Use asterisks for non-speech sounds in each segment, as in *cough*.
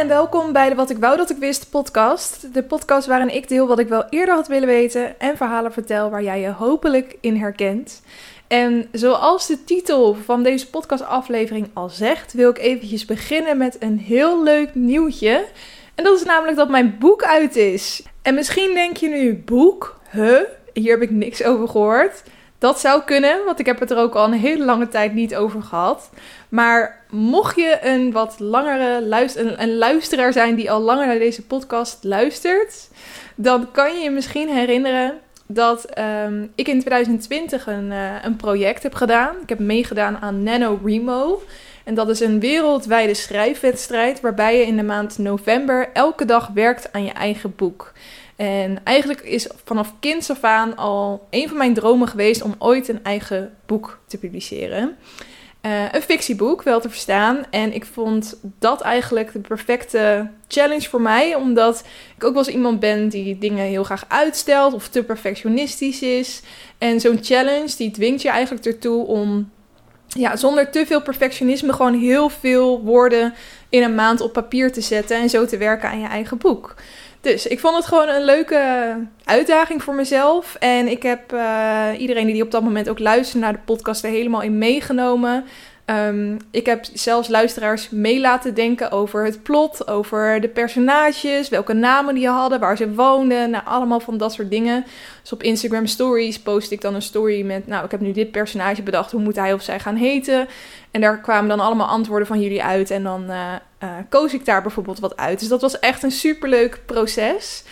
en welkom bij de Wat ik wou dat ik wist podcast. De podcast waarin ik deel wat ik wel eerder had willen weten en verhalen vertel waar jij je hopelijk in herkent. En zoals de titel van deze podcastaflevering al zegt, wil ik eventjes beginnen met een heel leuk nieuwtje. En dat is namelijk dat mijn boek uit is. En misschien denk je nu, boek? Huh? Hier heb ik niks over gehoord. Dat zou kunnen, want ik heb het er ook al een hele lange tijd niet over gehad. Maar mocht je een wat langere luister een, luisteraar zijn die al langer naar deze podcast luistert, dan kan je je misschien herinneren dat ehm, ik in 2020 een, uh, een project heb gedaan. Ik heb meegedaan aan NaNoWriMo. En dat is een wereldwijde schrijfwedstrijd waarbij je in de maand november elke dag werkt aan je eigen boek. En eigenlijk is vanaf kinds af aan al een van mijn dromen geweest om ooit een eigen boek te publiceren. Uh, een fictieboek, wel te verstaan. En ik vond dat eigenlijk de perfecte challenge voor mij. Omdat ik ook wel eens iemand ben die dingen heel graag uitstelt of te perfectionistisch is. En zo'n challenge die dwingt je eigenlijk ertoe om ja, zonder te veel perfectionisme gewoon heel veel woorden in een maand op papier te zetten en zo te werken aan je eigen boek. Dus ik vond het gewoon een leuke uitdaging voor mezelf. En ik heb uh, iedereen die op dat moment ook luisterde naar de podcast er helemaal in meegenomen. Um, ik heb zelfs luisteraars mee laten denken over het plot, over de personages, welke namen die hadden, waar ze woonden, nou allemaal van dat soort dingen. Dus op Instagram Stories post ik dan een story met, nou ik heb nu dit personage bedacht, hoe moet hij of zij gaan heten? En daar kwamen dan allemaal antwoorden van jullie uit en dan uh, uh, koos ik daar bijvoorbeeld wat uit. Dus dat was echt een superleuk proces.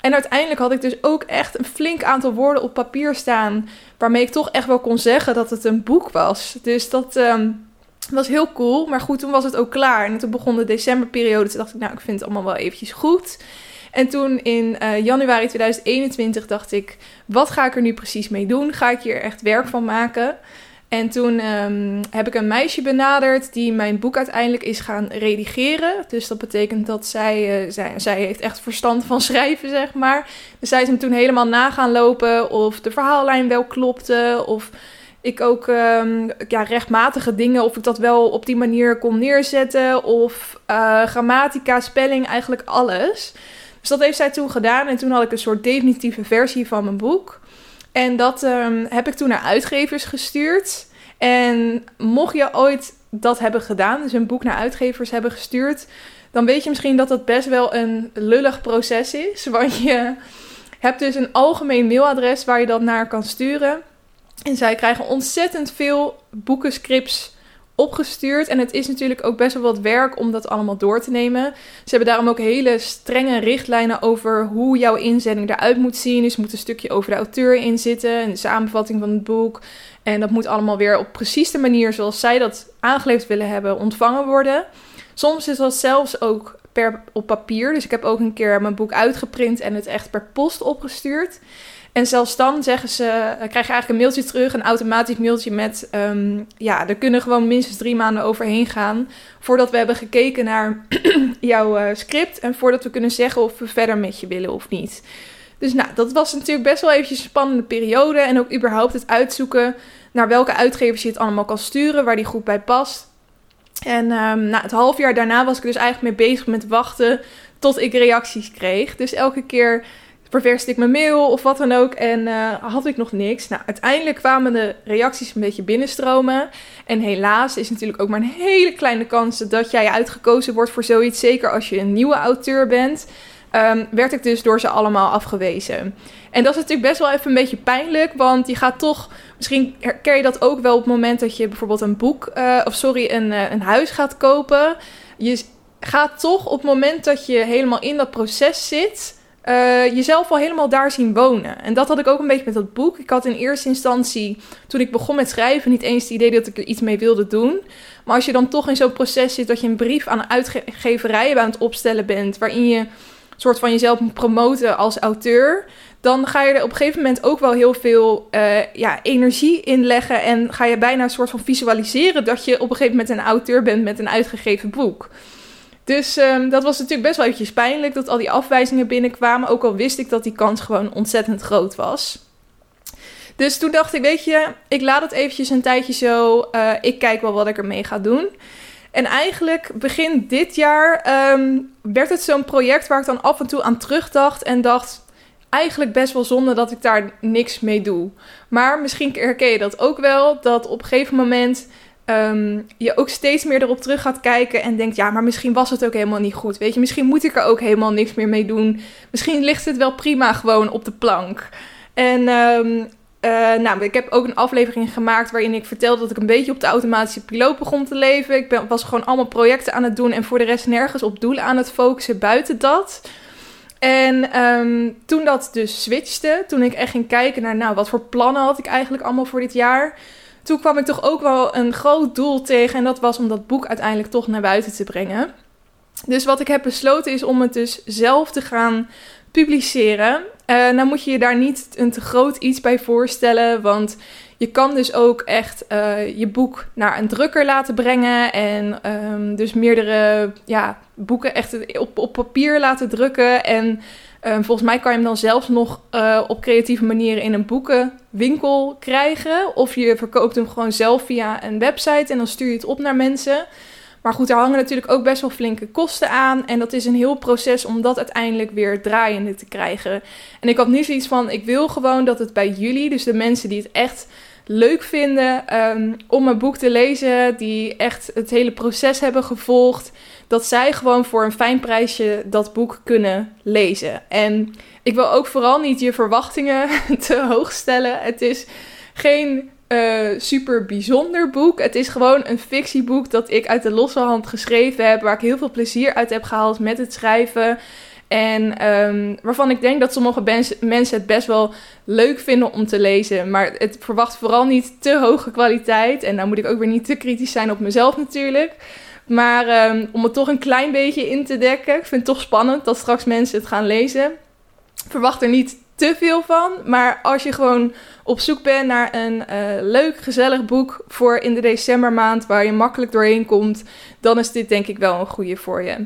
En uiteindelijk had ik dus ook echt een flink aantal woorden op papier staan. Waarmee ik toch echt wel kon zeggen dat het een boek was. Dus dat um, was heel cool. Maar goed, toen was het ook klaar. En toen begon de decemberperiode. Toen dacht ik, nou, ik vind het allemaal wel eventjes goed. En toen in uh, januari 2021 dacht ik, wat ga ik er nu precies mee doen? Ga ik hier echt werk van maken? En toen um, heb ik een meisje benaderd die mijn boek uiteindelijk is gaan redigeren. Dus dat betekent dat zij, uh, zij, zij heeft echt verstand van *laughs* schrijven, zeg maar. Dus zij is hem toen helemaal na gaan lopen of de verhaallijn wel klopte. Of ik ook um, ja, rechtmatige dingen, of ik dat wel op die manier kon neerzetten. Of uh, grammatica, spelling, eigenlijk alles. Dus dat heeft zij toen gedaan. En toen had ik een soort definitieve versie van mijn boek. En dat um, heb ik toen naar uitgevers gestuurd. En mocht je ooit dat hebben gedaan, dus een boek naar uitgevers hebben gestuurd, dan weet je misschien dat dat best wel een lullig proces is. *laughs* Want je hebt dus een algemeen mailadres waar je dat naar kan sturen. En zij krijgen ontzettend veel boekenscripts opgestuurd. En het is natuurlijk ook best wel wat werk om dat allemaal door te nemen. Ze hebben daarom ook hele strenge richtlijnen over hoe jouw inzending eruit moet zien. Dus er moet een stukje over de auteur in zitten. En de samenvatting van het boek. En dat moet allemaal weer op precies de manier zoals zij dat aangeleverd willen hebben ontvangen worden. Soms is dat zelfs ook per, op papier. Dus ik heb ook een keer mijn boek uitgeprint en het echt per post opgestuurd. En zelfs dan zeggen ze, krijg je eigenlijk een mailtje terug, een automatisch mailtje met, um, ja, er kunnen gewoon minstens drie maanden overheen gaan voordat we hebben gekeken naar *clears throat* jouw uh, script en voordat we kunnen zeggen of we verder met je willen of niet. Dus nou, dat was natuurlijk best wel eventjes een spannende periode en ook überhaupt het uitzoeken naar welke uitgevers je het allemaal kan sturen, waar die goed bij past. En um, nou, het half jaar daarna was ik dus eigenlijk mee bezig met wachten tot ik reacties kreeg. Dus elke keer ververste ik mijn mail of wat dan ook en uh, had ik nog niks. Nou, uiteindelijk kwamen de reacties een beetje binnenstromen. En helaas is natuurlijk ook maar een hele kleine kans dat jij uitgekozen wordt voor zoiets. Zeker als je een nieuwe auteur bent. Um, werd ik dus door ze allemaal afgewezen. En dat is natuurlijk best wel even een beetje pijnlijk, want je gaat toch, misschien herken je dat ook wel op het moment dat je bijvoorbeeld een boek, uh, of sorry, een, uh, een huis gaat kopen. Je gaat toch op het moment dat je helemaal in dat proces zit, uh, jezelf al helemaal daar zien wonen. En dat had ik ook een beetje met dat boek. Ik had in eerste instantie, toen ik begon met schrijven, niet eens het idee dat ik er iets mee wilde doen. Maar als je dan toch in zo'n proces zit dat je een brief aan een uitgeverij aan het opstellen bent, waarin je soort van jezelf moet promoten als auteur, dan ga je er op een gegeven moment ook wel heel veel uh, ja, energie in leggen. En ga je bijna een soort van visualiseren dat je op een gegeven moment een auteur bent met een uitgegeven boek. Dus um, dat was natuurlijk best wel eventjes pijnlijk dat al die afwijzingen binnenkwamen. Ook al wist ik dat die kans gewoon ontzettend groot was. Dus toen dacht ik, weet je, ik laat het eventjes een tijdje zo. Uh, ik kijk wel wat ik ermee ga doen. En eigenlijk begin dit jaar um, werd het zo'n project waar ik dan af en toe aan terugdacht en dacht, eigenlijk best wel zonde dat ik daar niks mee doe. Maar misschien herken je dat ook wel, dat op een gegeven moment um, je ook steeds meer erop terug gaat kijken en denkt, ja, maar misschien was het ook helemaal niet goed. Weet je, misschien moet ik er ook helemaal niks meer mee doen. Misschien ligt het wel prima gewoon op de plank. En um, uh, nou, ik heb ook een aflevering gemaakt waarin ik vertelde dat ik een beetje op de automatische piloot begon te leven. Ik ben, was gewoon allemaal projecten aan het doen en voor de rest nergens op doelen aan het focussen buiten dat. En um, toen dat dus switchte, toen ik echt ging kijken naar, nou, wat voor plannen had ik eigenlijk allemaal voor dit jaar. Toen kwam ik toch ook wel een groot doel tegen en dat was om dat boek uiteindelijk toch naar buiten te brengen. Dus wat ik heb besloten is om het dus zelf te gaan publiceren. Uh, nou moet je je daar niet een te groot iets bij voorstellen, want je kan dus ook echt uh, je boek naar een drukker laten brengen en um, dus meerdere ja, boeken echt op, op papier laten drukken. En um, volgens mij kan je hem dan zelfs nog uh, op creatieve manieren in een boekenwinkel krijgen. Of je verkoopt hem gewoon zelf via een website en dan stuur je het op naar mensen. Maar goed, er hangen natuurlijk ook best wel flinke kosten aan. En dat is een heel proces om dat uiteindelijk weer draaiende te krijgen. En ik had nu zoiets van: ik wil gewoon dat het bij jullie, dus de mensen die het echt leuk vinden um, om een boek te lezen, die echt het hele proces hebben gevolgd, dat zij gewoon voor een fijn prijsje dat boek kunnen lezen. En ik wil ook vooral niet je verwachtingen *laughs* te hoog stellen. Het is geen uh, super bijzonder boek. Het is gewoon een fictieboek dat ik uit de losse hand geschreven heb, waar ik heel veel plezier uit heb gehaald met het schrijven. En um, waarvan ik denk dat sommige mensen het best wel leuk vinden om te lezen. Maar het verwacht vooral niet te hoge kwaliteit. En dan moet ik ook weer niet te kritisch zijn op mezelf natuurlijk. Maar um, om het toch een klein beetje in te dekken. Ik vind het toch spannend dat straks mensen het gaan lezen. Verwacht er niet te veel van. Maar als je gewoon op zoek bent naar een uh, leuk, gezellig boek voor in de decembermaand waar je makkelijk doorheen komt, dan is dit denk ik wel een goede voor je.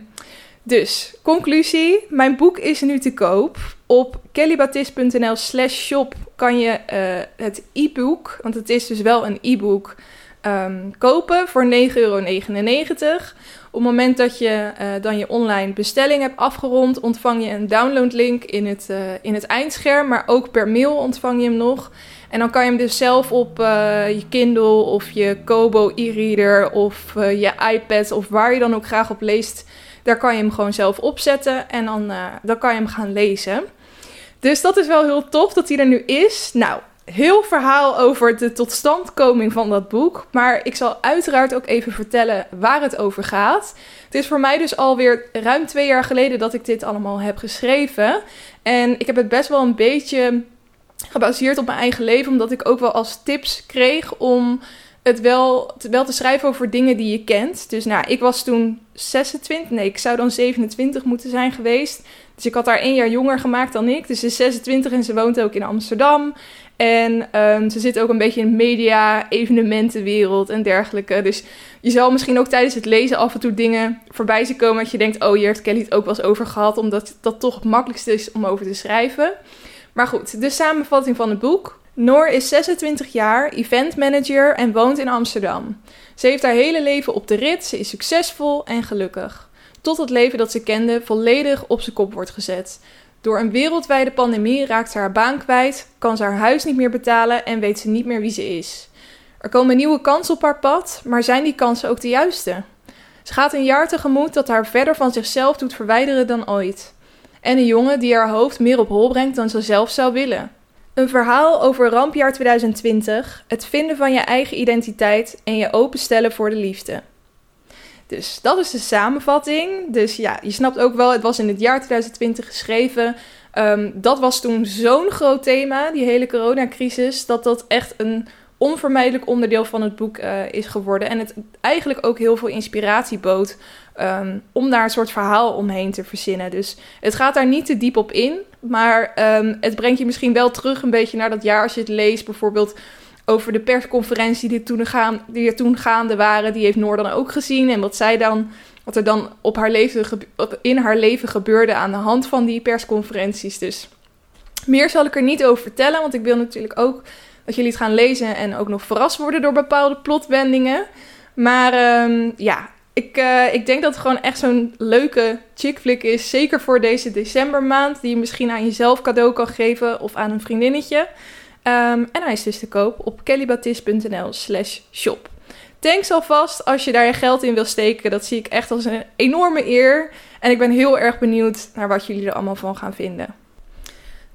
Dus, conclusie. Mijn boek is nu te koop. Op kellybatis.nl slash shop kan je uh, het e-book, want het is dus wel een e-book, um, kopen voor 9,99 euro. Op het moment dat je uh, dan je online bestelling hebt afgerond, ontvang je een downloadlink in het, uh, in het eindscherm, maar ook per mail ontvang je hem nog. En dan kan je hem dus zelf op uh, je Kindle of je Kobo e-reader of je iPad of waar je dan ook graag op leest, daar kan je hem gewoon zelf opzetten en dan, dan kan je hem gaan lezen. Dus dat is wel heel tof dat hij er nu is. Nou, heel verhaal over de totstandkoming van dat boek. Maar ik zal uiteraard ook even vertellen waar het over gaat. Het is voor mij dus alweer ruim twee jaar geleden dat ik dit allemaal heb geschreven. En ik heb het best wel een beetje gebaseerd op mijn eigen leven, omdat ik ook wel als tips kreeg om het wel te, wel te schrijven over dingen die je kent. Dus nou, ik was toen 26, nee, ik zou dan 27 moeten zijn geweest. Dus ik had haar één jaar jonger gemaakt dan ik. Dus ze is 26 en ze woont ook in Amsterdam. En um, ze zit ook een beetje in media, evenementenwereld en dergelijke. Dus je zal misschien ook tijdens het lezen af en toe dingen voorbij zien komen dat je denkt, oh, hier heeft Kelly het ook wel eens over gehad, omdat dat toch het makkelijkste is om over te schrijven. Maar goed, de samenvatting van het boek. Noor is 26 jaar, eventmanager en woont in Amsterdam. Ze heeft haar hele leven op de rit, ze is succesvol en gelukkig. Tot het leven dat ze kende volledig op zijn kop wordt gezet. Door een wereldwijde pandemie raakt ze haar baan kwijt, kan ze haar huis niet meer betalen en weet ze niet meer wie ze is. Er komen nieuwe kansen op haar pad, maar zijn die kansen ook de juiste? Ze gaat een jaar tegemoet dat haar verder van zichzelf doet verwijderen dan ooit. En een jongen die haar hoofd meer op hol brengt dan ze zelf zou willen. Een verhaal over rampjaar 2020, het vinden van je eigen identiteit en je openstellen voor de liefde. Dus dat is de samenvatting. Dus ja, je snapt ook wel, het was in het jaar 2020 geschreven. Um, dat was toen zo'n groot thema, die hele coronacrisis, dat dat echt een onvermijdelijk onderdeel van het boek uh, is geworden. En het eigenlijk ook heel veel inspiratie bood um, om daar een soort verhaal omheen te verzinnen. Dus het gaat daar niet te diep op in. Maar um, het brengt je misschien wel terug een beetje naar dat jaar als je het leest. Bijvoorbeeld over de persconferentie die, toen gaan, die er toen gaande waren. Die heeft Noor dan ook gezien. En wat zij dan wat er dan op haar leven, in haar leven gebeurde aan de hand van die persconferenties. Dus meer zal ik er niet over vertellen, want ik wil natuurlijk ook dat jullie het gaan lezen en ook nog verrast worden door bepaalde plotwendingen. Maar um, ja, ik, uh, ik denk dat het gewoon echt zo'n leuke chick flick is. Zeker voor deze decembermaand, die je misschien aan jezelf cadeau kan geven of aan een vriendinnetje. Um, en hij is dus te koop op kellybatis.nl slash shop. Thanks alvast als je daar je geld in wil steken. Dat zie ik echt als een enorme eer. En ik ben heel erg benieuwd naar wat jullie er allemaal van gaan vinden.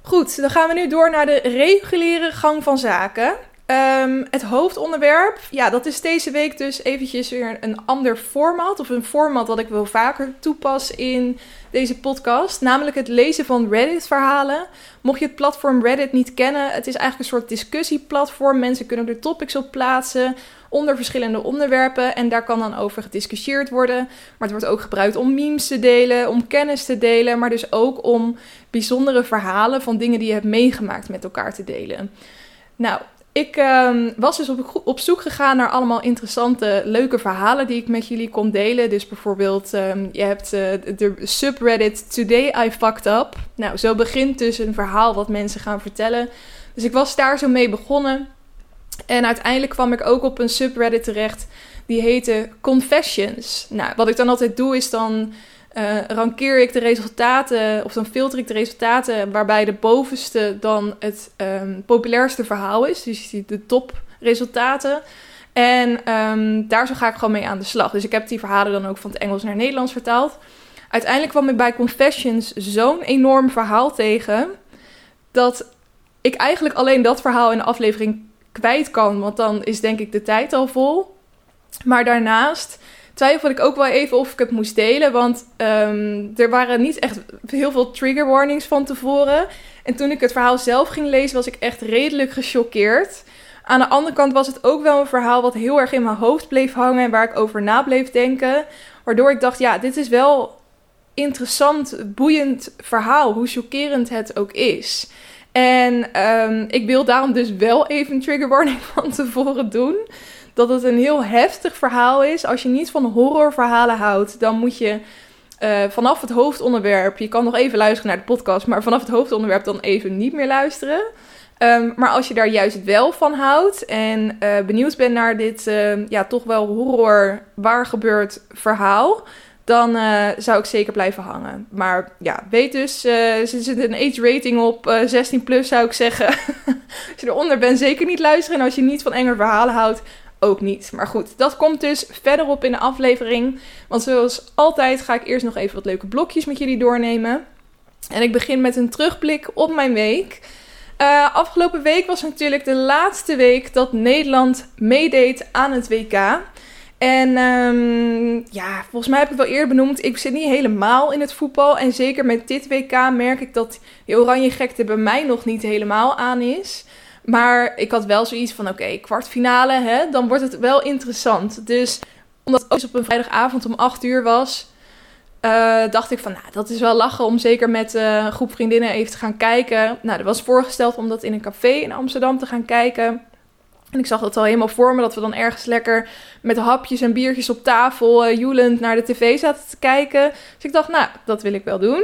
Goed, dan gaan we nu door naar de reguliere gang van zaken. Um, het hoofdonderwerp, ja, dat is deze week dus eventjes weer een ander format. Of een format dat ik wel vaker toepas in deze podcast. Namelijk het lezen van Reddit-verhalen. Mocht je het platform Reddit niet kennen, het is eigenlijk een soort discussieplatform. Mensen kunnen er topics op plaatsen onder verschillende onderwerpen. En daar kan dan over gediscussieerd worden. Maar het wordt ook gebruikt om memes te delen, om kennis te delen. Maar dus ook om bijzondere verhalen van dingen die je hebt meegemaakt met elkaar te delen. Nou, ik um, was dus op, op, zoek gegaan naar allemaal interessante, leuke verhalen die ik met jullie kon delen. Dus bijvoorbeeld, um, je hebt uh, de subreddit Today I Fucked Up. Nou, zo begint dus een verhaal wat mensen gaan vertellen. Dus ik was daar zo mee begonnen. En uiteindelijk kwam ik ook op een subreddit terecht die heette Confessions. Nou, wat ik dan altijd doe is dan uh, rankeer ik de resultaten, of dan filter ik de resultaten waarbij de bovenste dan het um, populairste verhaal is. Dus je ziet de topresultaten. En um, daar zo ga ik gewoon mee aan de slag. Dus ik heb die verhalen dan ook van het Engels naar Nederlands vertaald. Uiteindelijk kwam ik bij Confessions zo'n enorm verhaal tegen. Dat ik eigenlijk alleen dat verhaal in de aflevering kwijt kan. Want dan is denk ik de tijd al vol. Maar daarnaast twijfelde ik ook wel even of ik het moest delen. Want um, er waren niet echt heel veel trigger warnings van tevoren. En toen ik het verhaal zelf ging lezen, was ik echt redelijk gechoqueerd. Aan de andere kant was het ook wel een verhaal wat heel erg in mijn hoofd bleef hangen en waar ik over na bleef denken. Waardoor ik dacht, ja, dit is wel interessant, boeiend verhaal, hoe chockerend het ook is. En um, ik wil daarom dus wel even een trigger warning *laughs* van tevoren doen. Dat het een heel heftig verhaal is. Als je niet van horrorverhalen houdt, dan moet je uh, vanaf het hoofdonderwerp. Je kan nog even luisteren naar de podcast, maar vanaf het hoofdonderwerp dan even niet meer luisteren. Um, maar als je daar juist wel van houdt en uh, benieuwd bent naar dit uh, ja, toch wel horror waar gebeurt verhaal, dan uh, zou ik zeker blijven hangen. Maar ja, weet dus, er zit een age rating op uh, eh, 16 plus zou ik zeggen. *laughs* als je eronder bent, zeker niet luisteren. En als je niet van enge verhalen houdt, ook niet. Maar goed, dat komt dus verderop in de aflevering. Want zoals altijd ga ik eerst nog even wat leuke blokjes met jullie doornemen. En ik begin met een terugblik op mijn week. afgelopen week was natuurlijk de laatste week dat Nederland meedeed aan het WK. En um, ja, volgens mij heb ik het wel eerder benoemd. Ik zit niet helemaal in het voetbal. En zeker met dit WK merk ik dat die oranje gekte bij mij nog niet helemaal aan is. Maar ik had wel zoiets van, oké, kwartfinale, hè, dan wordt het wel interessant. Dus omdat het op een vrijdagavond om 8 uur was, uh, dacht ik van, nou, dat is wel lachen om zeker met een groep vriendinnen even te gaan kijken. Nou, er was voorgesteld om dat in een café in Amsterdam te gaan kijken. En ik zag dat al helemaal voor me, dat we dan ergens lekker met hapjes en biertjes op tafel uh, joelend naar de tv zaten te kijken. Dus ik dacht, nou, dat wil ik wel doen.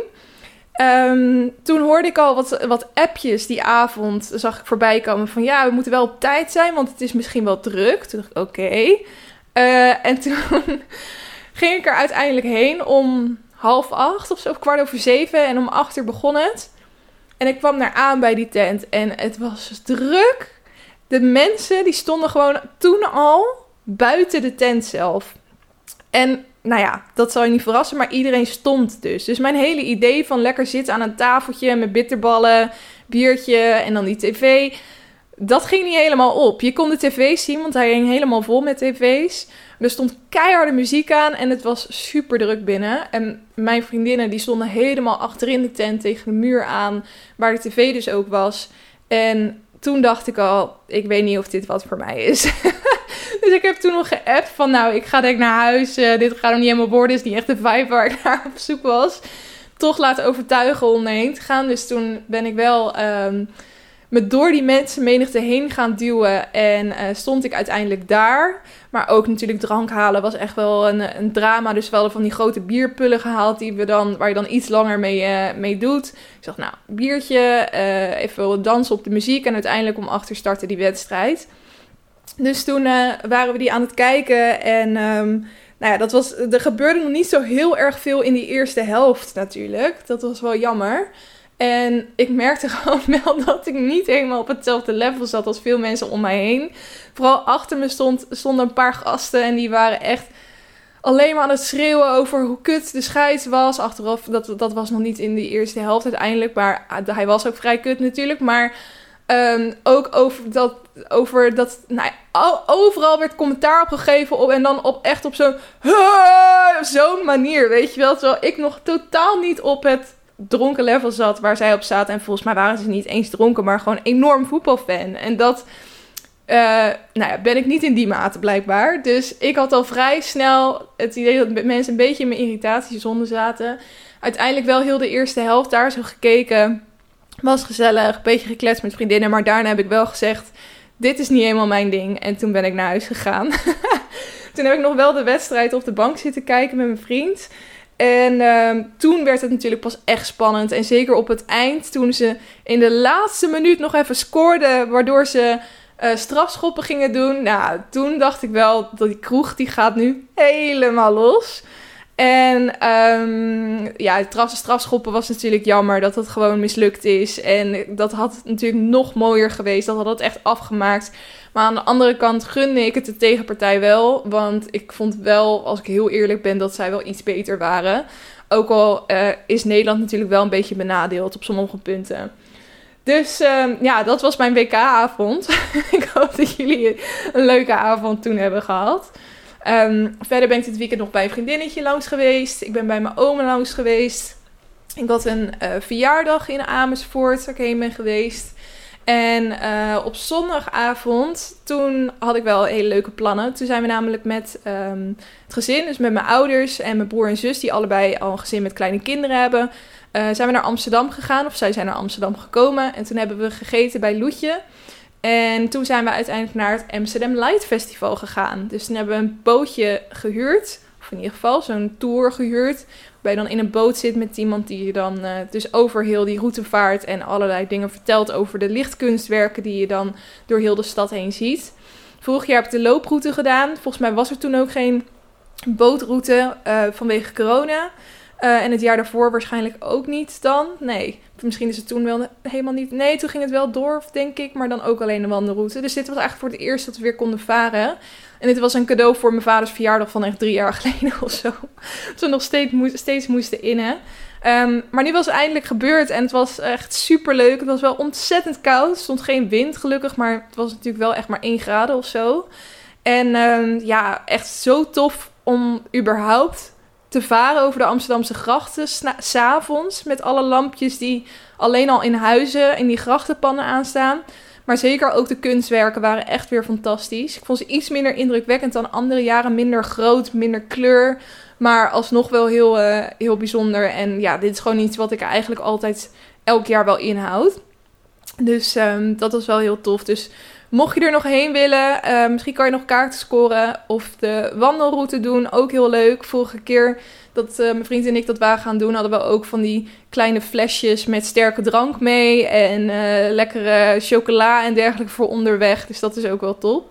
Um, toen hoorde ik al wat, wat appjes die avond, zag ik voorbij komen van ja, we moeten wel op tijd zijn, want het is misschien wel druk. Toen dacht ik, oké. Uh, en toen *laughs* ging ik er uiteindelijk heen om half acht of zo, kwart over zeven. En om acht uur begon het. En ik kwam daar aan bij die tent en het was druk de mensen die stonden gewoon toen al buiten de tent zelf. En nou ja, dat zal je niet verrassen, maar iedereen stond dus. Dus mijn hele idee van lekker zitten aan een tafeltje met bitterballen, biertje en dan die tv, dat ging niet helemaal op. Je kon de tv zien, want hij ging helemaal vol met tv's. Er stond keiharde muziek aan en het was super druk binnen. En mijn vriendinnen die stonden helemaal achterin de tent tegen de muur aan, waar de tv dus ook was. En toen dacht ik al, ik weet niet of dit wat voor mij is. *laughs* *laughs* dus ik heb toen nog geappt van, nou, ik ga denk naar huis. Uh, dit gaat nog niet helemaal worden. is niet echt de vibe waar ik *laughs* naar op zoek was. Toch laten overtuigen om heen te gaan. Dus toen ben ik wel um, me door die mensenmenigte heen gaan duwen. En uh, stond ik uiteindelijk daar. Maar ook natuurlijk drank halen was echt wel een, een drama. Dus wel van die grote bierpullen gehaald die we dan, waar je dan iets langer mee, uh, mee doet. Ik dacht, nou, biertje, uh, even dansen op de muziek. En uiteindelijk om achter starten die wedstrijd. Dus toen uh, waren we die aan het kijken. En um, nou ja, dat was, er gebeurde nog niet zo heel erg veel in die eerste helft natuurlijk. Dat was wel jammer. En ik merkte *laughs* gewoon wel dat ik niet helemaal op hetzelfde level zat als veel mensen om mij heen. Vooral achter me stond, stonden een paar gasten en die waren echt alleen maar aan het schreeuwen over hoe kut de scheids was. Achteraf, dat, dat was nog niet in de eerste helft uiteindelijk, maar hij was ook vrij kut natuurlijk. Maar um, ook over dat, over dat nou, overal werd commentaar op gegeven op, en dan op, echt op zo'n zo'n manier, weet je wel. Terwijl ik nog totaal niet op het dronken level zat waar zij op zaten. En volgens mij waren ze niet eens dronken, maar gewoon enorm voetbalfan. En dat uh, nou ja, ben ik niet in die mate blijkbaar. Dus ik had al vrij snel het idee dat mensen een beetje in mijn irritatiezone zaten. Uiteindelijk wel heel de eerste helft daar zo gekeken. Was gezellig, een beetje gekletst met vriendinnen. Maar daarna heb ik wel gezegd, dit is niet helemaal mijn ding. En toen ben ik naar huis gegaan. *laughs* toen heb ik nog wel de wedstrijd op de bank zitten kijken met mijn vriend. En uh, toen werd het natuurlijk pas echt spannend. En zeker op het eind, toen ze in de laatste minuut nog even scoorden, waardoor ze uh, strafschoppen gingen doen. Nou, toen dacht ik wel dat die kroeg die gaat nu helemaal los. En um, ja, strafschoppen was natuurlijk jammer dat het gewoon mislukt is. En dat had natuurlijk nog mooier geweest. Dat had het echt afgemaakt. Maar aan de andere kant gunde ik het de tegenpartij wel. Want ik vond wel, als ik heel eerlijk ben, dat zij wel iets beter waren. Ook al uh, is Nederland natuurlijk wel een beetje benadeeld op sommige punten. Dus uh, ja, dat was mijn WK-avond. *laughs* ik hoop dat jullie een leuke avond toen hebben gehad. Um, verder ben ik dit weekend nog bij een vriendinnetje langs geweest. Ik ben bij mijn oma langs geweest. Ik had een uh, verjaardag in Amersfoort waar ik heen ben geweest. En uh, op zondagavond, toen had ik wel hele leuke plannen. Toen zijn we namelijk met um, het gezin, dus met mijn ouders en mijn broer en zus, die allebei al een gezin met kleine kinderen hebben, uh, zijn we naar Amsterdam gegaan. Of zij zijn naar Amsterdam gekomen. En toen hebben we gegeten bij Loetje. En toen zijn we uiteindelijk naar het Amsterdam Light Festival gegaan. Dus toen hebben we een bootje gehuurd. Of in ieder geval zo'n tour gehuurd. Waarbij je dan in een boot zit met iemand die je dan uh, dus over heel die route vaart. En allerlei dingen vertelt over de lichtkunstwerken die je dan door heel de stad heen ziet. Vorig jaar heb ik de looproute gedaan. Volgens mij was er toen ook geen bootroute uh, vanwege corona. Uh, en het jaar daarvoor waarschijnlijk ook niet dan. Nee, misschien is het toen wel helemaal niet. Nee, toen ging het wel door, denk ik. Maar dan ook alleen de wandelroute. Dus dit was eigenlijk voor het eerst dat we weer konden varen. En dit was een cadeau voor mijn vaders verjaardag van echt drie jaar *laughs* geleden of zo. Dat we nog steeds, steeds moesten innen. Um, maar nu was het eindelijk gebeurd en het was echt super leuk. Het was wel ontzettend koud. Er stond geen wind gelukkig, maar het was natuurlijk wel echt maar 1 graden of zo. En um, ja, echt zo tof om überhaupt te varen over de Amsterdamse grachten s'avonds. Met alle lampjes die alleen al in huizen in die grachtenpannen aanstaan. Maar zeker ook de kunstwerken waren echt weer fantastisch. Ik vond ze iets minder indrukwekkend dan andere jaren. Minder groot, minder kleur. Maar alsnog wel heel, uh, heel bijzonder. En ja, dit is gewoon iets wat ik eigenlijk altijd elk jaar wel inhoud. Dus um, dat was wel heel tof. Dus mocht je er nog heen willen, uh, misschien kan je nog kaarten scoren. Of de wandelroute doen, ook heel leuk. Vorige keer dat uh, mijn vriend en ik dat waren gaan doen, hadden we ook van die kleine flesjes met sterke drank mee. En uh, lekkere chocola en dergelijke voor onderweg. Dus dat is ook wel top.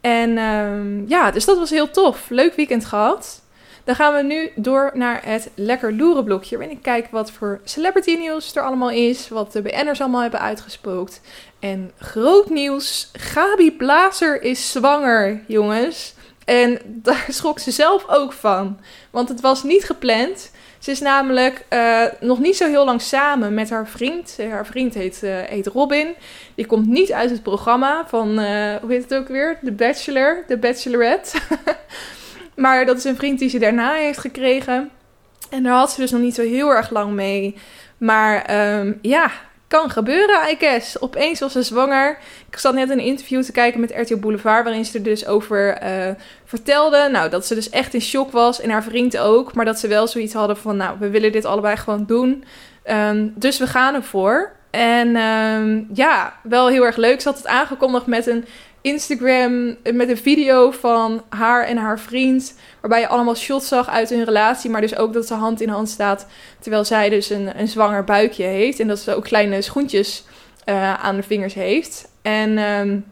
En uh, ja, dus dat was heel tof. Leuk weekend gehad. Dan gaan we nu door naar het lekker loeren blokje. Waarin ik kijk wat voor celebrity nieuws er allemaal is. Wat de BN'ers allemaal hebben uitgespookt. En groot nieuws. Gabi Blazer is zwanger, jongens. En *laughs* daar schrok ze zelf ook van. Want het was niet gepland. Ze is namelijk uh, nog niet zo heel lang samen met haar vriend. Haar vriend heet, heet Robin. Die komt niet uit het programma van, uh, hoe heet het ook weer? The Bachelor, The Bachelorette. *laughs* maar dat is een vriend die ze daarna heeft gekregen. En daar had ze dus nog niet zo heel erg lang mee. Maar um, ja, kan gebeuren, I. Opeens was ze zwanger. Ik zat net een interview te kijken met RTL Boulevard, waarin ze er dus over uh, vertelde. Nou, dat ze dus echt in shock was en haar vriend ook. Maar dat ze wel zoiets hadden van, nou, we willen dit allebei gewoon doen. Um, dus we gaan ervoor. En um, ja, wel heel erg leuk. Ze had het aangekondigd met een Instagram met een video van haar en haar vriend. Waarbij je allemaal shots zag uit hun relatie. Maar dus ook dat ze hand in hand staat. Terwijl zij dus een, een zwanger buikje heeft. En dat ze ook kleine schoentjes uh, aan de vingers heeft. En um,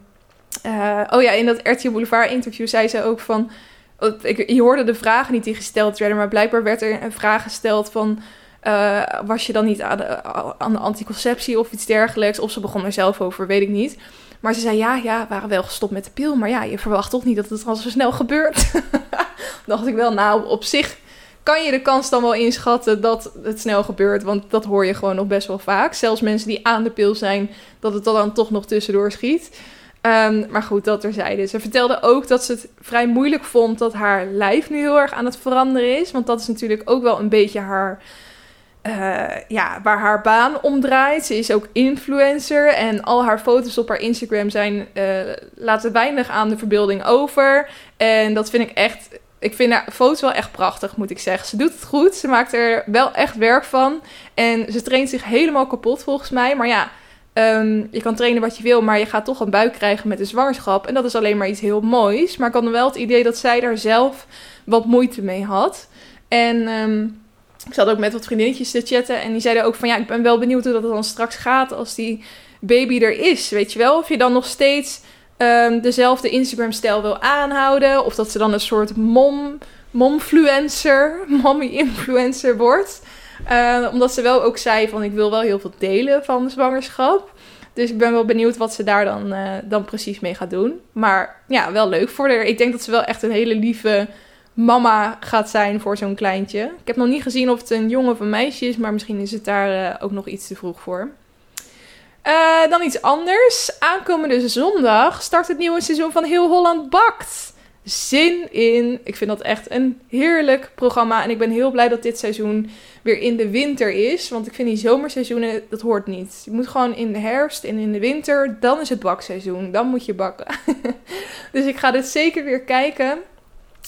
uh, oh ja, in dat RTL Boulevard interview zei ze ook van. Ik, je hoorde de vragen niet die gesteld werden. Maar blijkbaar werd er een vraag gesteld van. Uh, was je dan niet aan aan de anticonceptie of iets dergelijks? Of ze begon er zelf over, weet ik niet. Maar ze zei, ja, ja, waren wel gestopt met de pil. Maar ja, je verwacht toch niet dat het al zo snel gebeurt. *laughs* dacht ik wel, nou, op zich kan je de kans dan wel inschatten dat het snel gebeurt. Want dat hoor je gewoon nog best wel vaak. Zelfs mensen die aan de pil zijn, dat het dan toch nog tussendoor schiet. Um, maar goed, dat terzijde. Ze vertelde ook dat ze het vrij moeilijk vond dat haar lijf nu heel erg aan het veranderen is. Want dat is natuurlijk ook wel een beetje haar uh, ja, waar haar baan om draait. Ze is ook influencer en al haar foto's op haar Instagram zijn, uh, laten weinig aan de verbeelding over. En dat vind ik echt, ik vind haar foto's wel echt prachtig, moet ik zeggen. Ze doet het goed, ze maakt er wel echt werk van. En ze traint zich helemaal kapot volgens mij. Maar ja, um, je kan trainen wat je wil, maar je gaat toch een buik krijgen met een zwangerschap. En dat is alleen maar iets heel moois. Maar ik had wel het idee dat zij daar zelf wat moeite mee had. En... Um, ik zat ook met wat vriendinnetjes te chatten. En die zeiden ook van ja, ik ben wel benieuwd hoe dat dan straks gaat als die baby er is. Weet je wel? Of je dan nog steeds um, dezelfde Instagram-stijl wil aanhouden. Of dat ze dan een soort mom, momfluencer, *laughs* mommy-influencer wordt. Uh, omdat ze wel ook zei van ik wil wel heel veel delen van de zwangerschap. Dus ik ben wel benieuwd wat ze daar dan, uh, dan precies mee gaat doen. Maar ja, wel leuk voor haar. Ik denk dat ze wel echt een hele lieve mama gaat zijn voor zo'n kleintje. Ik heb nog niet gezien of het een jongen of een meisje is, maar misschien is het daar uh, ook nog iets te vroeg voor. Uh, dan iets anders. Aankomende zondag start het nieuwe seizoen van Heel Holland Bakt. Zin in. Ik vind dat echt een heerlijk programma. En ik ben heel blij dat dit seizoen weer in de winter is. Want ik vind die zomerseizoenen, dat hoort niet. Je moet gewoon in de herfst en in de winter, dan is het bakseizoen. Dan moet je bakken. *laughs* dus ik ga dit zeker weer kijken.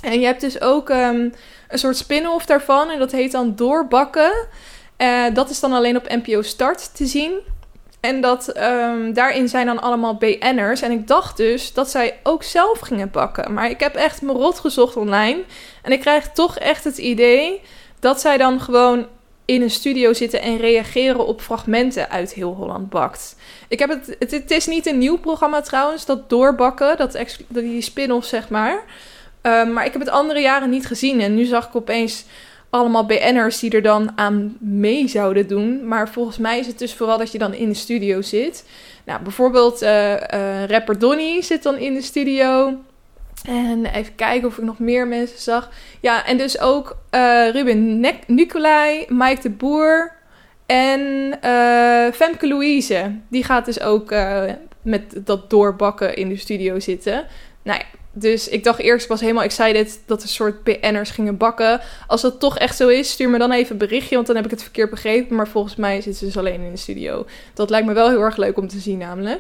En je hebt dus ook um, een soort spin-off daarvan. En dat heet dan Doorbakken. Uh, dat is dan alleen op NPO Start te zien. En dat, um, daarin zijn dan allemaal BN'ers. En ik dacht dus dat zij ook zelf gingen bakken. Maar ik heb echt me rot gezocht online. En ik krijg toch echt het idee dat zij dan gewoon in een studio zitten en reageren op fragmenten uit Heel Holland Bakt. Ik heb het, het, het is niet een nieuw programma trouwens, dat doorbakken, dat, die spin-off zeg maar. Um, maar ik heb het andere jaren niet gezien. En nu zag ik opeens allemaal BN'ers die er dan aan mee zouden doen. Maar volgens mij is het dus vooral dat je dan in de studio zit. Nou, bijvoorbeeld uh, uh, rapper Donny zit dan in de studio. En even kijken of ik nog meer mensen zag. Ja, en dus ook uh, Ruben Nicolai, Mike de Boer en Femke Louise. Die gaat dus ook met dat doorbakken in de studio zitten. Nou ja, dus ik dacht eerst, ik was helemaal excited dat er soort BN'ers gingen bakken. Als dat toch echt zo is, stuur me dan even een berichtje, want dan heb ik het verkeerd begrepen. Maar volgens mij zitten ze dus alleen in de studio. Dat lijkt me wel heel erg leuk om te zien namelijk.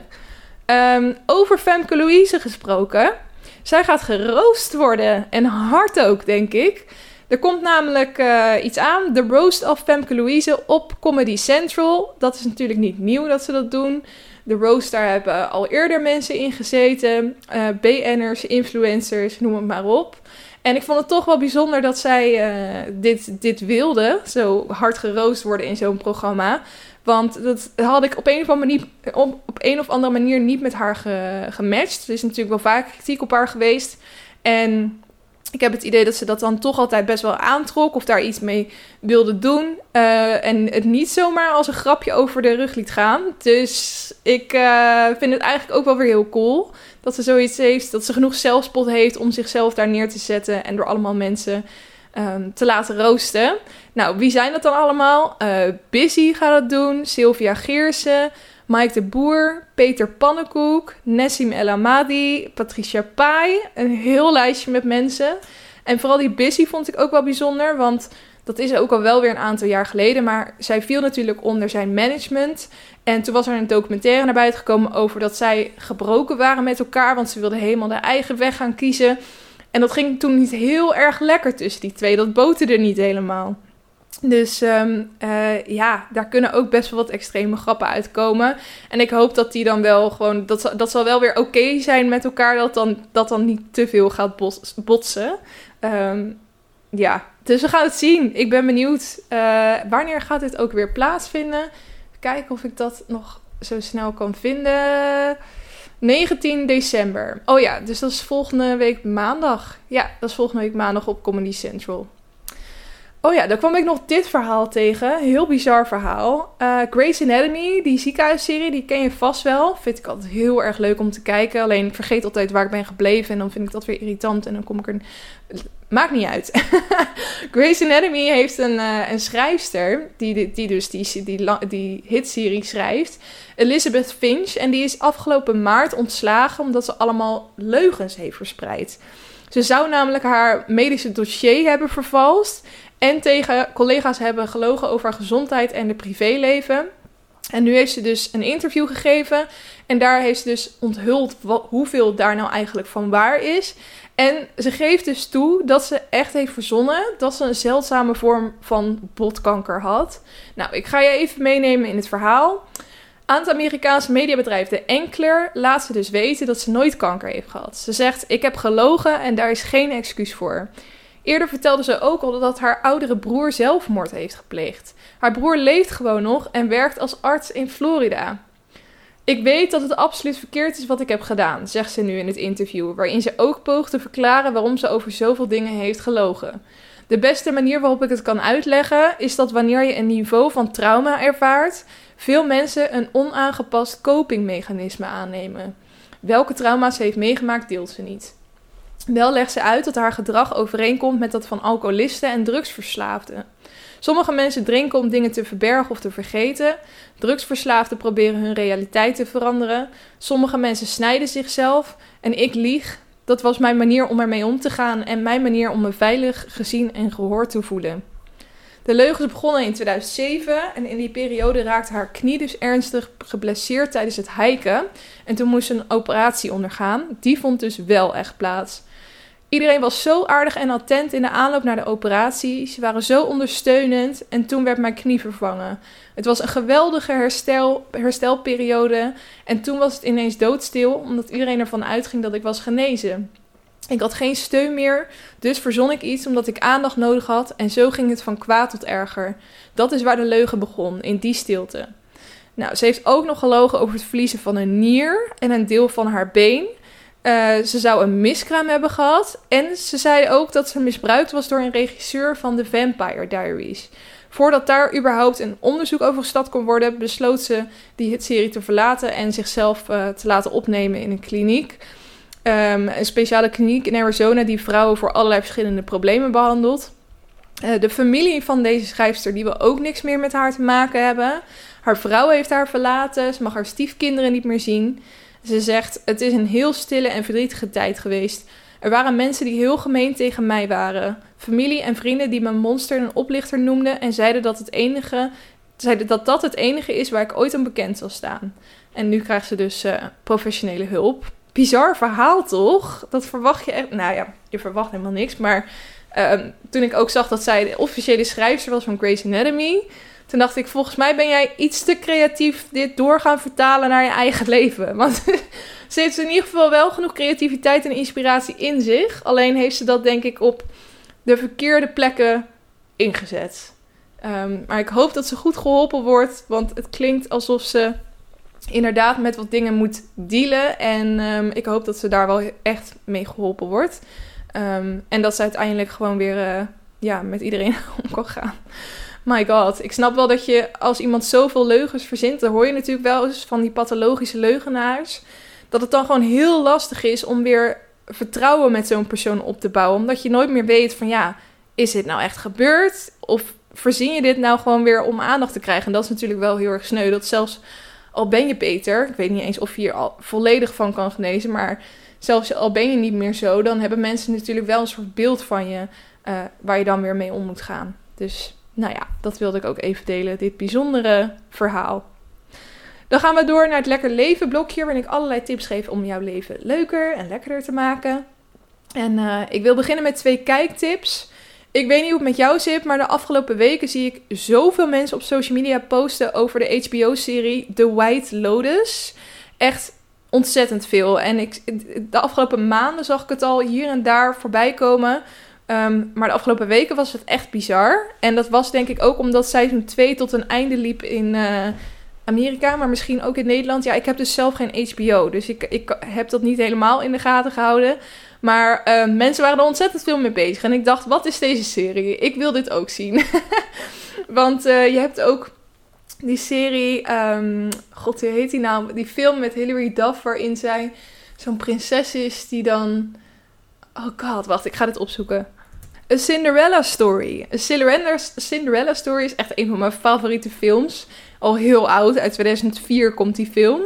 Um, over Femke Louise gesproken. Zij gaat geroost worden. En hard ook, denk ik. Er komt namelijk uh, iets aan. The Roast of Femke Louise op Comedy Central. Dat is natuurlijk niet nieuw dat ze dat doen. De roast, daar hebben al eerder mensen in gezeten. Eh, BN'ers, influencers, noem het maar op. En ik vond het toch wel bijzonder dat zij uh, dit, dit wilde. Zo hard geroost worden in zo'n programma. Want dat had ik op een, of andere manier, op, op of andere manier niet met haar ge, gematcht. Er is natuurlijk wel vaak kritiek op haar geweest. En ik heb het idee dat ze dat dan toch altijd best wel aantrok of daar iets mee wilde doen. Uh, en het niet zomaar als een grapje over de rug liet gaan. Dus ik uh, vind het eigenlijk ook wel weer heel cool dat ze zoiets heeft. Dat ze genoeg zelfspot heeft om zichzelf daar neer te zetten en door allemaal mensen um, te laten roosten. Nou, wie zijn dat dan allemaal? Uh, Busy gaat het doen, Sylvia Geersen. Mike de Boer, Peter Pannenkoek, Nessim El Amadi, Patricia Pai. Een heel lijstje met mensen. En vooral die Busy vond ik ook wel bijzonder, want Dat is ook al wel weer een aantal jaar geleden. Maar zij viel natuurlijk onder zijn management. En toen was er een documentaire naar buiten gekomen over dat zij gebroken waren met elkaar. Want ze wilden helemaal de eigen weg gaan kiezen. En dat ging toen niet heel erg lekker tussen die twee. Dat boterde niet helemaal. Dus um, uh, ja, daar kunnen ook best wel wat extreme grappen uitkomen. En ik hoop dat die dan wel gewoon. Dat, dat zal wel weer oké zijn met elkaar. Dat dan, dat dan niet te veel gaat botsen. Um, ja, dus we gaan het zien. Ik ben benieuwd. Uh, wanneer gaat dit ook weer plaatsvinden? Kijken of ik dat nog zo snel kan vinden. 19 december. Oh ja, dus dat is volgende week maandag. Ja, dat is volgende week maandag op Comedy Central. Oh ja, daar kwam ik nog dit verhaal tegen. Heel bizar verhaal. Uh, Grey's Anatomy, die ziekenhuisserie, die ken je vast wel. Vind ik altijd heel erg leuk om te kijken. Alleen ik vergeet altijd waar ik ben gebleven. En dan vind ik dat weer irritant. En dan kom ik er... Maakt niet uit. *laughs* Grey's Anatomy heeft een, uh, een schrijfster. Die, die dus die, die, die hitserie schrijft. Elizabeth Finch. En die is afgelopen maart ontslagen. Omdat ze allemaal leugens heeft verspreid. Ze zou namelijk haar medische dossier hebben vervalst. En tegen collega's hebben gelogen over haar gezondheid en de privéleven. En nu heeft ze dus een interview gegeven. En daar heeft ze dus onthuld hoeveel daar nou eigenlijk van waar is. En ze geeft dus toe dat ze echt heeft verzonnen dat ze een zeldzame vorm van botkanker had. Nou, ik ga je even meenemen in het verhaal. Aan het Amerikaanse mediabedrijf De Enkler laat ze dus weten dat ze nooit kanker heeft gehad. Ze zegt: Ik heb gelogen en daar is geen excuus voor. Eerder vertelde ze ook al dat haar oudere broer zelfmoord heeft gepleegd. Haar broer leeft gewoon nog en werkt als arts in Florida. Ik weet dat het absoluut verkeerd is wat ik heb gedaan, zegt ze nu in het interview, waarin ze ook poogt te verklaren waarom ze over zoveel dingen heeft gelogen. De beste manier waarop ik het kan uitleggen is dat wanneer je een niveau van trauma ervaart, veel mensen een onaangepast copingmechanisme aannemen. Welke trauma's ze heeft meegemaakt, deelt ze niet. Wel legt ze uit dat haar gedrag overeenkomt met dat van alcoholisten en drugsverslaafden. Sommige mensen drinken om dingen te verbergen of te vergeten. Drugsverslaafden proberen hun realiteit te veranderen. Sommige mensen snijden zichzelf. En ik lieg. Dat was mijn manier om ermee om te gaan en mijn manier om me veilig, gezien en gehoord te voelen. De leugens begonnen in 2007 en in die periode raakte haar knie dus ernstig geblesseerd tijdens het hiken. En toen moest ze een operatie ondergaan. Die vond dus wel echt plaats. Iedereen was zo aardig en attent in de aanloop naar de operatie. Ze waren zo ondersteunend en toen werd mijn knie vervangen. Het was een geweldige herstel, herstelperiode en toen was het ineens doodstil omdat iedereen ervan uitging dat ik was genezen. Ik had geen steun meer, dus verzon ik iets omdat ik aandacht nodig had en zo ging het van kwaad tot erger. Dat is waar de leugen begon, in die stilte. Nou, ze heeft ook nog gelogen over het verliezen van een nier en een deel van haar been. Uh, ze zou een miskraam hebben gehad. En ze zei ook dat ze misbruikt was door een regisseur van The Vampire Diaries. Voordat daar überhaupt een onderzoek over gestart kon worden, besloot ze die hitserie te verlaten en zichzelf uh, te laten opnemen in een kliniek. Um, een speciale kliniek in Arizona die vrouwen voor allerlei verschillende problemen behandelt. Uh, de familie van deze schrijfster die wil ook niks meer met haar te maken hebben. Haar vrouw heeft haar verlaten, ze mag haar stiefkinderen niet meer zien. Ze zegt: Het is een heel stille en verdrietige tijd geweest. Er waren mensen die heel gemeen tegen mij waren. Familie en vrienden die me monster en oplichter noemden en zeiden dat, het enige, zeiden dat dat het enige is waar ik ooit aan bekend zal staan. En nu krijgt ze dus uh, professionele hulp. Bizar verhaal toch? Dat verwacht je echt. Nou ja, je verwacht helemaal niks. Maar uh, toen ik ook zag dat zij de officiële schrijfster was van Grey's Anatomy toen dacht ik, volgens mij ben jij iets te creatief dit door gaan vertalen naar je eigen leven. *laughs* Want ze heeft in ieder geval wel genoeg creativiteit en inspiratie in zich. Alleen heeft ze dat denk ik op de verkeerde plekken ingezet. Um, maar ik hoop dat ze goed geholpen wordt, want het klinkt alsof ze inderdaad met wat dingen moet dealen. En um, ik hoop dat ze daar wel echt mee geholpen wordt. Um, en dat ze uiteindelijk gewoon weer uh, ja, met iedereen *laughs* om kan gaan my god. Ik snap wel dat je als iemand zoveel leugens verzint, dan hoor je natuurlijk wel eens van die pathologische leugenaars, dat het dan gewoon heel lastig is om weer vertrouwen met zo'n persoon op te bouwen. Omdat je nooit meer weet van ja, is dit nou echt gebeurd? Of verzin je dit nou gewoon weer om aandacht te krijgen? En dat is natuurlijk wel heel erg sneu. Dat zelfs al ben je beter, ik weet niet eens of je hier al volledig van kan genezen, maar zelfs al ben je niet meer zo, dan hebben mensen natuurlijk wel een soort beeld van je uh, waar je dan weer mee om moet gaan. Dus nou ja, dat wilde ik ook even delen, dit bijzondere verhaal. Dan gaan we door naar het Lekker Leven blokje, waarin ik allerlei tips geef om jouw leven leuker en lekkerder te maken. En uh, ik wil beginnen met twee kijktips. Ik weet niet hoe het met jou zit, maar de afgelopen weken zie ik zoveel mensen op social media posten over de HBO-serie The White Lotus. Echt ontzettend veel. En ik, de afgelopen maanden zag ik het al hier en daar voorbij komen. Um, maar de afgelopen weken was het echt bizar. En dat was denk ik ook omdat seizoen 2 tot een einde liep in uh, Amerika, maar misschien ook in Nederland. Ja, ik heb dus zelf geen HBO, dus ik, ik heb dat niet helemaal in de gaten gehouden. Maar uh, mensen waren er ontzettend veel mee bezig. En ik dacht, wat is deze serie? Ik wil dit ook zien. *laughs* Want uh, je hebt ook die serie, um, god, hoe heet die nou? Die film met Hilary Duff, waarin zij zo'n prinses is die dan... Oh god, wacht, ik ga dit opzoeken. A Cinderella Story. A Cinderella, Cinderella Story is echt een van mijn favoriete films. Al heel oud, uit 2004 komt die film.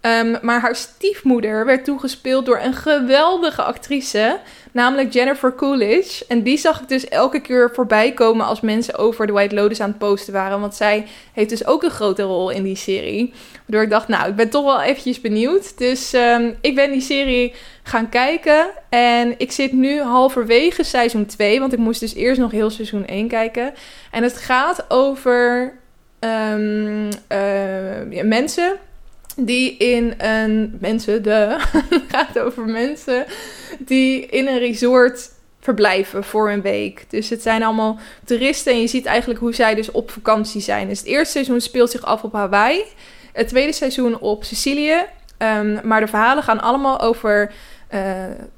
Um, maar haar stiefmoeder werd toegespeeld door een geweldige actrice, namelijk Jennifer Coolidge. En die zag ik dus elke keer voorbij komen als mensen over de White Lotus aan het posten waren. Want zij heeft dus ook een grote rol in die serie. Waardoor ik dacht, nou, ik ben toch wel eventjes benieuwd. Dus um, ik ben die serie gaan kijken. En ik zit nu halverwege seizoen 2, want ik moest dus eerst nog heel seizoen 1 kijken. En het gaat over uh, ja, mensen die in een mensen de *laughs* gaat over mensen die in een resort verblijven voor een week. Dus het zijn allemaal toeristen en je ziet eigenlijk hoe zij dus op vakantie zijn. Dus het eerste seizoen speelt zich af op Hawaii, het tweede seizoen op Sicilië. Um, maar de verhalen gaan allemaal over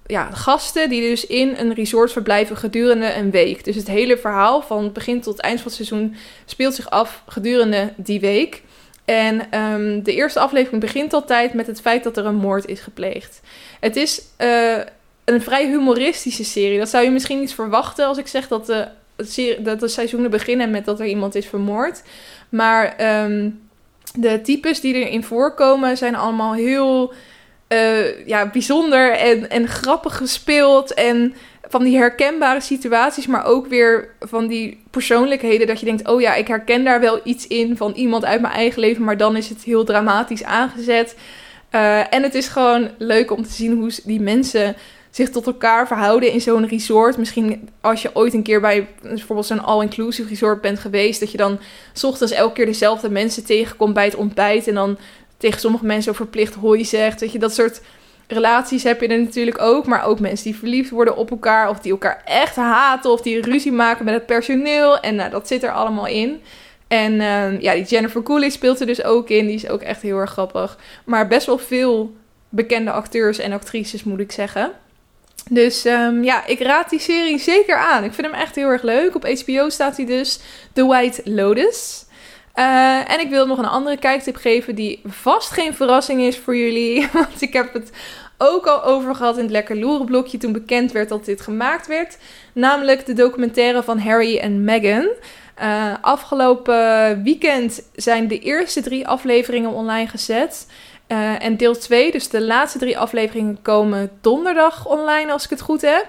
ja, gasten die dus in een resort verblijven gedurende een week. Dus het hele verhaal van begin tot eind van het seizoen speelt zich af gedurende die week. En um, de eerste aflevering begint altijd met het feit dat er een moord is gepleegd. Het is uh, een vrij humoristische serie. Dat zou je misschien niet verwachten als ik zeg dat de, dat de seizoenen beginnen met dat er iemand is vermoord. Maar um, de types die erin voorkomen zijn allemaal heel uh, ja, bijzonder en, en grappig gespeeld. En van die herkenbare situaties, maar ook weer van die persoonlijkheden. Dat je denkt, oh ja, ik herken daar wel iets in van iemand uit mijn eigen leven, maar dan is het heel dramatisch aangezet. Uh, en het is gewoon leuk om te zien hoe die mensen zich tot elkaar verhouden in zo'n resort. Misschien als je ooit een keer bij bijvoorbeeld zo'n all-inclusive resort bent geweest, dat je dan s ochtends elke keer dezelfde mensen tegenkomt bij het ontbijt en dan tegen sommige mensen verplicht hooi zegt. Weet je, dat soort relaties heb je er natuurlijk ook. Maar ook mensen die verliefd worden op elkaar. Of die elkaar echt haten. Of die ruzie maken met het personeel. En nou, dat zit er allemaal in. En uh, ja, die Jennifer Coolidge speelt er dus ook in. Die is ook echt heel erg grappig. Maar best wel veel bekende acteurs en actrices, moet ik zeggen. Dus um, ja, ik raad die serie zeker aan. Ik vind hem echt heel erg leuk. Op HBO staat hij dus The White Lotus. Uh, en ik wil nog een andere kijktip geven die vast geen verrassing is voor jullie. *laughs* Want ik heb het ook al over gehad in het Lekker Loeren blokje toen bekend werd dat dit gemaakt werd. Namelijk de documentaire van Harry en Meghan. Uh, afgelopen weekend zijn de eerste drie afleveringen online gezet. Uh, en deel 2, dus de laatste drie afleveringen, komen donderdag online als ik het goed heb.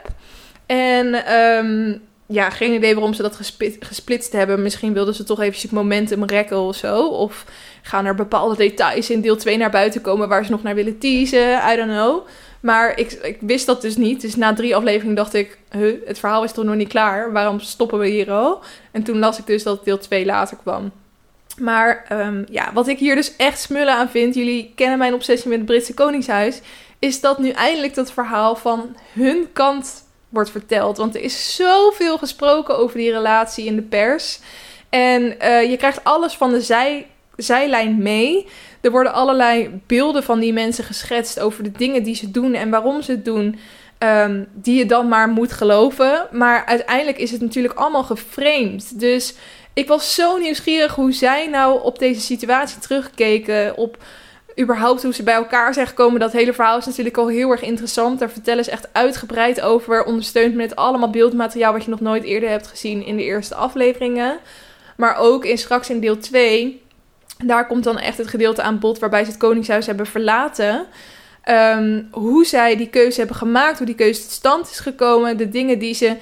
En um, ja, geen idee waarom ze dat gesplit, gesplitst hebben. Misschien wilden ze toch eventjes het momentum rekken of zo. Of gaan er bepaalde details in deel 2 naar buiten komen waar ze nog naar willen teasen. I don't know. Maar ik, ik wist dat dus niet. Dus na drie afleveringen dacht ik, huh, het verhaal is toch nog niet klaar? Waarom stoppen we hier al? En toen las ik dus dat deel 2 later kwam. Maar um, ja, wat ik hier dus echt smullen aan vind, jullie kennen mijn obsessie met het Britse Koningshuis, is dat nu eindelijk dat verhaal van hun kant wordt verteld. Want er is zoveel gesproken over die relatie in de pers. En uh, je krijgt alles van de zij, zijlijn mee. Er worden allerlei beelden van die mensen geschetst over de dingen die ze doen en waarom ze het doen. Um, die je dan maar moet geloven. Maar uiteindelijk is het natuurlijk allemaal geframed. Dus ik was zo nieuwsgierig hoe zij nou op deze situatie terugkeken. Op überhaupt hoe ze bij elkaar zijn gekomen. Dat hele verhaal is natuurlijk al heel erg interessant. Daar vertellen ze echt uitgebreid over. Ondersteund met allemaal beeldmateriaal wat je nog nooit eerder hebt gezien in de eerste afleveringen. Maar ook in straks in deel 2. Daar komt dan echt het gedeelte aan bod waarbij ze het Koningshuis hebben verlaten. Um, hoe zij die keuze hebben gemaakt, hoe die keuze tot stand is gekomen. De dingen die ze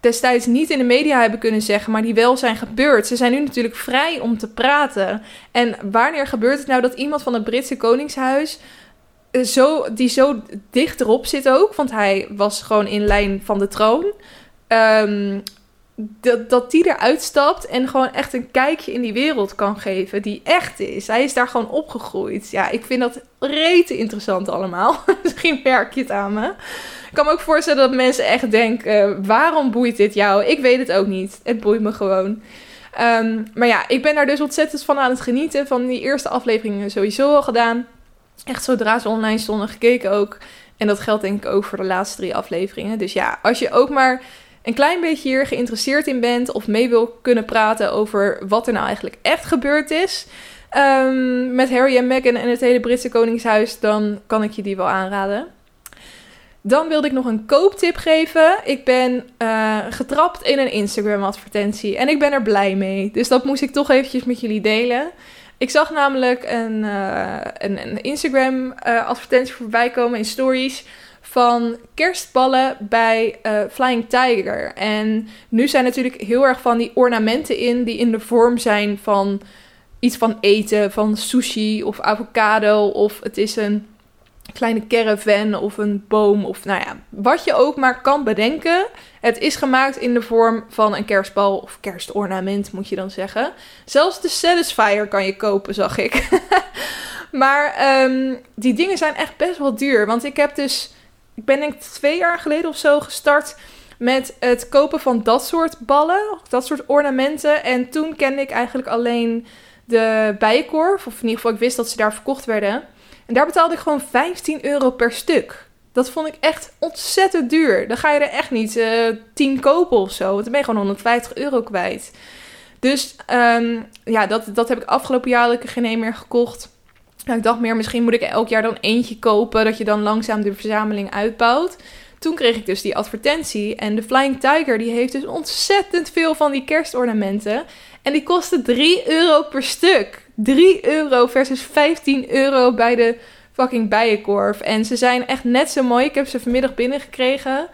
destijds niet in de media hebben kunnen zeggen, maar die wel zijn gebeurd. Ze zijn nu natuurlijk vrij om te praten. En wanneer gebeurt het nou dat iemand van het Britse Koningshuis eh, zo, die zo dicht erop zit ook, want hij was gewoon in lijn van de troon. Ehm, dat, dat die eruit stapt en gewoon echt een kijkje in die wereld kan geven die echt is. Hij is daar gewoon opgegroeid. Ja, ik vind dat rete interessant allemaal. *laughs* Misschien merk je het aan me. Ik kan me ook voorstellen dat mensen echt denken: waarom boeit dit jou? Ik weet het ook niet. Het boeit me gewoon. Ehm, maar ja, ik ben daar dus ontzettend van aan het genieten. Van die eerste afleveringen sowieso al gedaan. Echt zodra ze online stonden gekeken ook. En dat geldt denk ik ook voor de laatste drie afleveringen. Dus ja, als je ook maar een klein beetje hier geïnteresseerd in bent of mee wil kunnen praten over wat er nou eigenlijk echt gebeurd is um, met Harry en Meghan en het hele Britse Koningshuis, dan kan ik je die wel aanraden. Dan wilde ik nog een kooptip geven. Ik ben uh, getrapt in een Instagram-advertentie en ik ben er blij mee. Dus dat moest ik toch eventjes met jullie delen. Ik zag namelijk een, uh, een, een Instagram-advertentie voorbij komen in stories van kerstballen bij uh, Flying Tiger. En nu zijn natuurlijk heel erg van die ornamenten in die in de vorm zijn van iets van eten, van sushi of avocado of het is een kleine caravan of een boom of nou ja, wat je ook maar kan bedenken. Het is gemaakt in de vorm van een kerstbal of kerstornament moet je dan zeggen. Zelfs de Satisfier kan je kopen, zag ik. *laughs* maar um, die dingen zijn echt best wel duur, want ik heb dus ik ben ik twee jaar geleden of zo gestart met het kopen van dat soort ballen, dat soort ornamenten. En toen kende ik eigenlijk alleen de bijenkorf, of in ieder geval ik wist dat ze daar verkocht werden. En daar betaalde ik gewoon 15 euro per stuk. Dat vond ik echt ontzettend duur. Dan ga je er echt niet uh, eh, 10 kopen of zo. Want dan ben je gewoon 150 euro kwijt. Dus um, ja, dat, dat heb ik afgelopen jaar geen een meer gekocht. Nou, ik dacht meer, misschien moet ik elk jaar dan eentje kopen, dat je dan langzaam de verzameling uitbouwt. Toen kreeg ik dus die advertentie en de Flying Tiger die heeft dus ontzettend veel van die kerstornamenten. En die kosten 3 euro per stuk. 3 euro versus 15 euro bij de fucking bijenkorf. En ze zijn echt net zo mooi. Ik heb ze vanmiddag binnengekregen.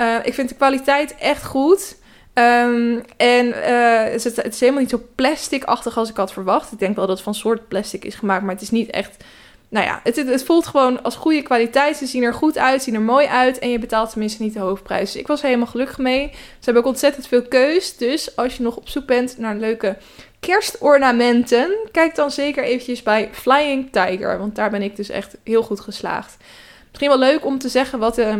Uh, ik vind de kwaliteit echt goed. Um, en uh, het, het, is helemaal niet zo plastic-achtig als ik had verwacht. Ik denk wel dat het van soort plastic is gemaakt, maar het is niet echt. Nou ja, het, het, voelt gewoon als goede kwaliteit. Ze zien er goed uit, zien er mooi uit. En je betaalt tenminste niet de hoofdprijs. Dus ik was helemaal gelukkig mee. Ze hebben ook ontzettend veel keus. Dus als je nog op zoek bent naar leuke kerstornamenten, kijk dan zeker eventjes bij Flying Tiger. Want daar ben ik dus echt heel goed geslaagd. Misschien wel leuk om te zeggen wat uh,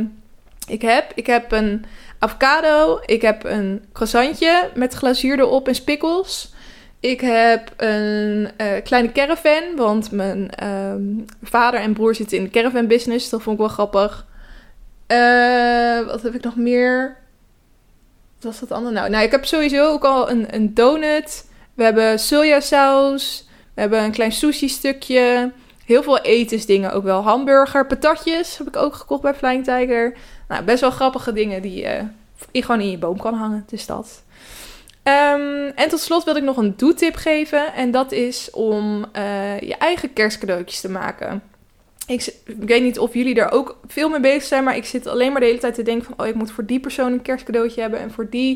ik heb. Ik heb een avocado. Ik heb een croissantje met glazuur erop en spikkels. Ik heb een uh, kleine caravan, want mijn uh, vader en broer zitten in de caravan business. Dat vond ik wel grappig. Uh, wat heb ik nog meer? Wat was dat andere nou? Nou, ik heb sowieso ook al een, een donut. We hebben sojasaus. We hebben een klein sushi stukje. Heel veel etensdingen ook wel. Hamburger, patatjes heb ik ook gekocht bij Flying Tiger. Nou, best wel grappige dingen die je gewoon in je boom kan hangen. Dus dat. Um, en tot slot wil ik nog een doetip geven. En dat is om uh, je eigen kerstcadeautjes te maken. Ik, weet niet of jullie daar ook veel mee bezig zijn. Maar ik zit alleen maar de hele tijd te denken van... Oh, ik moet voor die persoon een kerstcadeautje hebben. En voor die...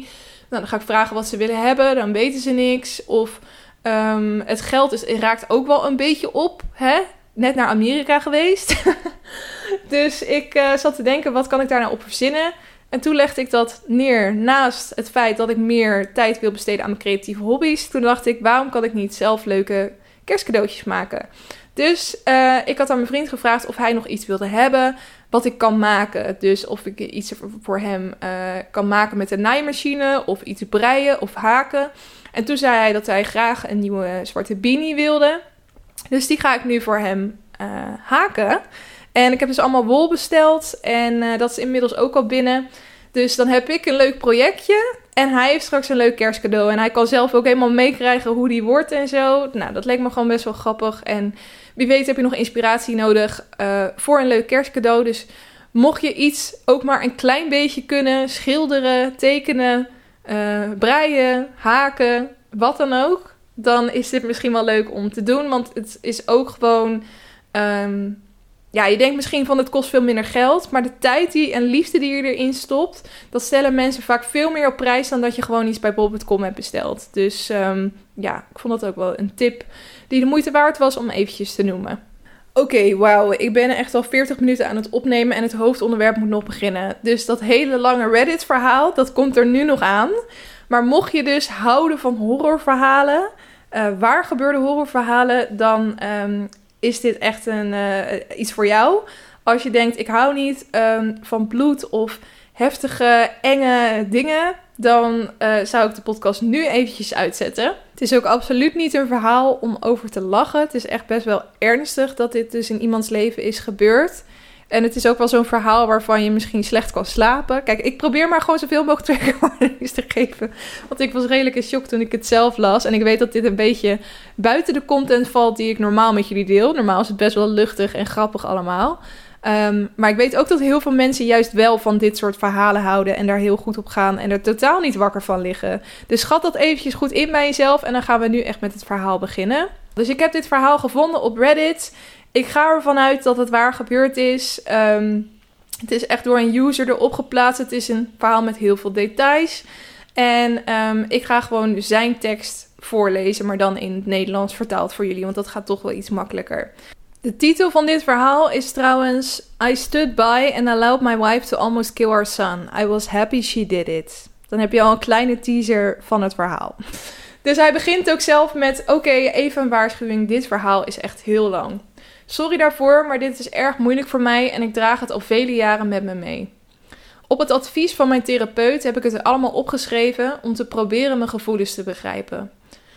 Nou, dan ga ik vragen wat ze willen hebben. Dan weten ze niks. Of um, het geld is, raakt ook wel een beetje op. Hè? Net naar Amerika geweest. *laughs* dus ik uh, zat te denken, wat kan ik daar nou op verzinnen? En toen legde ik dat neer naast het feit dat ik meer tijd wil besteden aan mijn creatieve hobby's. Toen dacht ik, waarom kan ik niet zelf leuke kerstcadeautjes maken? Dus uh, ik had aan mijn vriend gevraagd of hij nog iets wilde hebben wat ik kan maken. Dus of ik iets voor hem uh, kan maken met een naaimachine of iets breien of haken. En toen zei hij dat hij graag een nieuwe zwarte beanie wilde. Dus die ga ik nu voor hem uh, haken. En ik heb dus allemaal wol besteld. En uh, dat is inmiddels ook al binnen. Dus dan heb ik een leuk projectje. En hij heeft straks een leuk kerstcadeau. En hij kan zelf ook helemaal meekrijgen hoe die wordt en zo. Nou, dat leek me gewoon best wel grappig. En wie weet heb je nog inspiratie nodig uh, voor een leuk kerstcadeau. Dus mocht je iets ook maar een klein beetje kunnen schilderen, tekenen, breien, haken, wat dan ook. Dan is dit misschien wel leuk om te doen. Want het is ook gewoon. Um, ja, je denkt misschien van het kost veel minder geld, maar de tijd die en liefde die je erin stopt, dat stellen mensen vaak veel meer op prijs dan dat je gewoon iets bij bol.com hebt besteld. Dus ehm, ja, ik vond dat ook wel een tip die de moeite waard was om eventjes te noemen. Oké, wauw. Ik ben echt al 40 minuten aan het opnemen en het hoofdonderwerp moet nog beginnen. Dus dat hele lange Reddit-verhaal, dat komt er nu nog aan. Maar mocht je dus houden van horrorverhalen, uh, waar gebeurde horrorverhalen, dan um, is dit echt een, uh, iets voor jou. Als je denkt, ik hou niet um, van bloed of heftige, enge dingen, dan uh, zou ik de podcast nu eventjes uitzetten. Het is ook absoluut niet een verhaal om over te lachen. Het is echt best wel ernstig dat dit dus in iemands leven is gebeurd. En het is ook wel zo'n verhaal waarvan je misschien slecht kan slapen. Kijk, ik probeer maar gewoon zoveel mogelijk triggerwarnings te geven. Want ik was redelijk in shock toen ik het zelf las. En ik weet dat dit een beetje buiten de content valt die ik normaal met jullie deel. Normaal is het best wel luchtig en grappig allemaal. Um, maar ik weet ook dat heel veel mensen juist wel van dit soort verhalen houden en daar heel goed op gaan en er totaal niet wakker van liggen. Dus schat dat eventjes goed in bij jezelf en dan gaan we nu echt met het verhaal beginnen. Dus ik heb dit verhaal gevonden op Reddit. Ik ga ervan uit dat het waar gebeurd is. Um, het is echt door een user erop geplaatst. Het is een verhaal met heel veel details. En um, ik ga gewoon zijn tekst voorlezen, maar dan in het Nederlands vertaald voor jullie, want dat gaat toch wel iets makkelijker. De titel van dit verhaal is trouwens I stood by and allowed my wife to almost kill our son. I was happy she did it. Dan heb je al een kleine teaser van het verhaal. Dus hij begint ook zelf met: Oké, even een waarschuwing. Dit verhaal is echt heel lang. Sorry daarvoor, maar dit is erg moeilijk voor mij en ik draag het al vele jaren met me mee. Op het advies van mijn therapeut heb ik het allemaal opgeschreven om te proberen mijn gevoelens te begrijpen.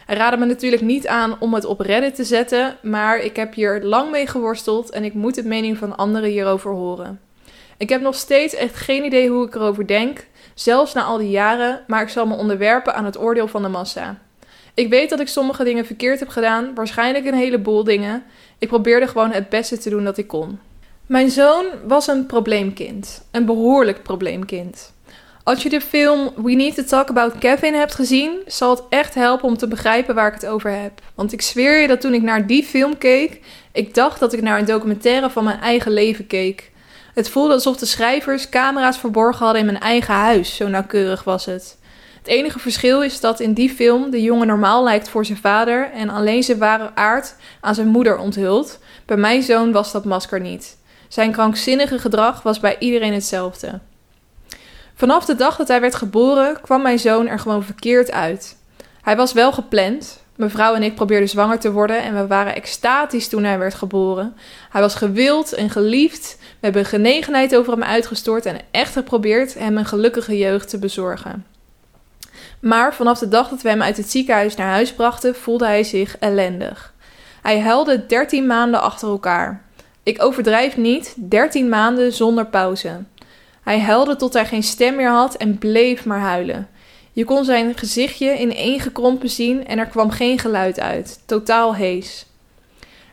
Hij raadde me natuurlijk niet aan om het op Reddit te zetten, maar ik heb hier lang mee geworsteld en ik moet de mening van anderen hierover horen. Ik heb nog steeds echt geen idee hoe ik erover denk, zelfs na al die jaren, maar ik zal me onderwerpen aan het oordeel van de massa. Ik weet dat ik sommige dingen verkeerd heb gedaan, waarschijnlijk een heleboel dingen. Ik probeerde gewoon het beste te doen dat ik kon. Mijn zoon was een probleemkind, een behoorlijk probleemkind. Als je de film We Need to Talk About Kevin hebt gezien, zal het echt helpen om te begrijpen waar ik het over heb. Want ik zweer je dat toen ik naar die film keek, ik dacht dat ik naar een documentaire van mijn eigen leven keek. Het voelde alsof de schrijvers camera's verborgen hadden in mijn eigen huis, zo nauwkeurig was het. Het enige verschil is dat in die film de jongen normaal lijkt voor zijn vader en alleen zijn ware aard aan zijn moeder onthult. Bij mijn zoon was dat masker niet. Zijn krankzinnige gedrag was bij iedereen hetzelfde. Vanaf de dag dat hij werd geboren kwam mijn zoon er gewoon verkeerd uit. Hij was wel gepland. Mevrouw en ik probeerden zwanger te worden en we waren extatisch toen hij werd geboren. Hij was gewild en geliefd. We hebben genegenheid over hem uitgestort en echt geprobeerd hem een gelukkige jeugd te bezorgen. Maar vanaf de dag dat we hem uit het ziekenhuis naar huis brachten, voelde hij zich ellendig. Hij huilde 13 maanden achter elkaar. Ik overdrijf niet, 13 maanden zonder pauze. Hij huilde tot hij geen stem meer had en bleef maar huilen. Je kon zijn gezichtje in één gekrompen zien en er kwam geen geluid uit, totaal hees.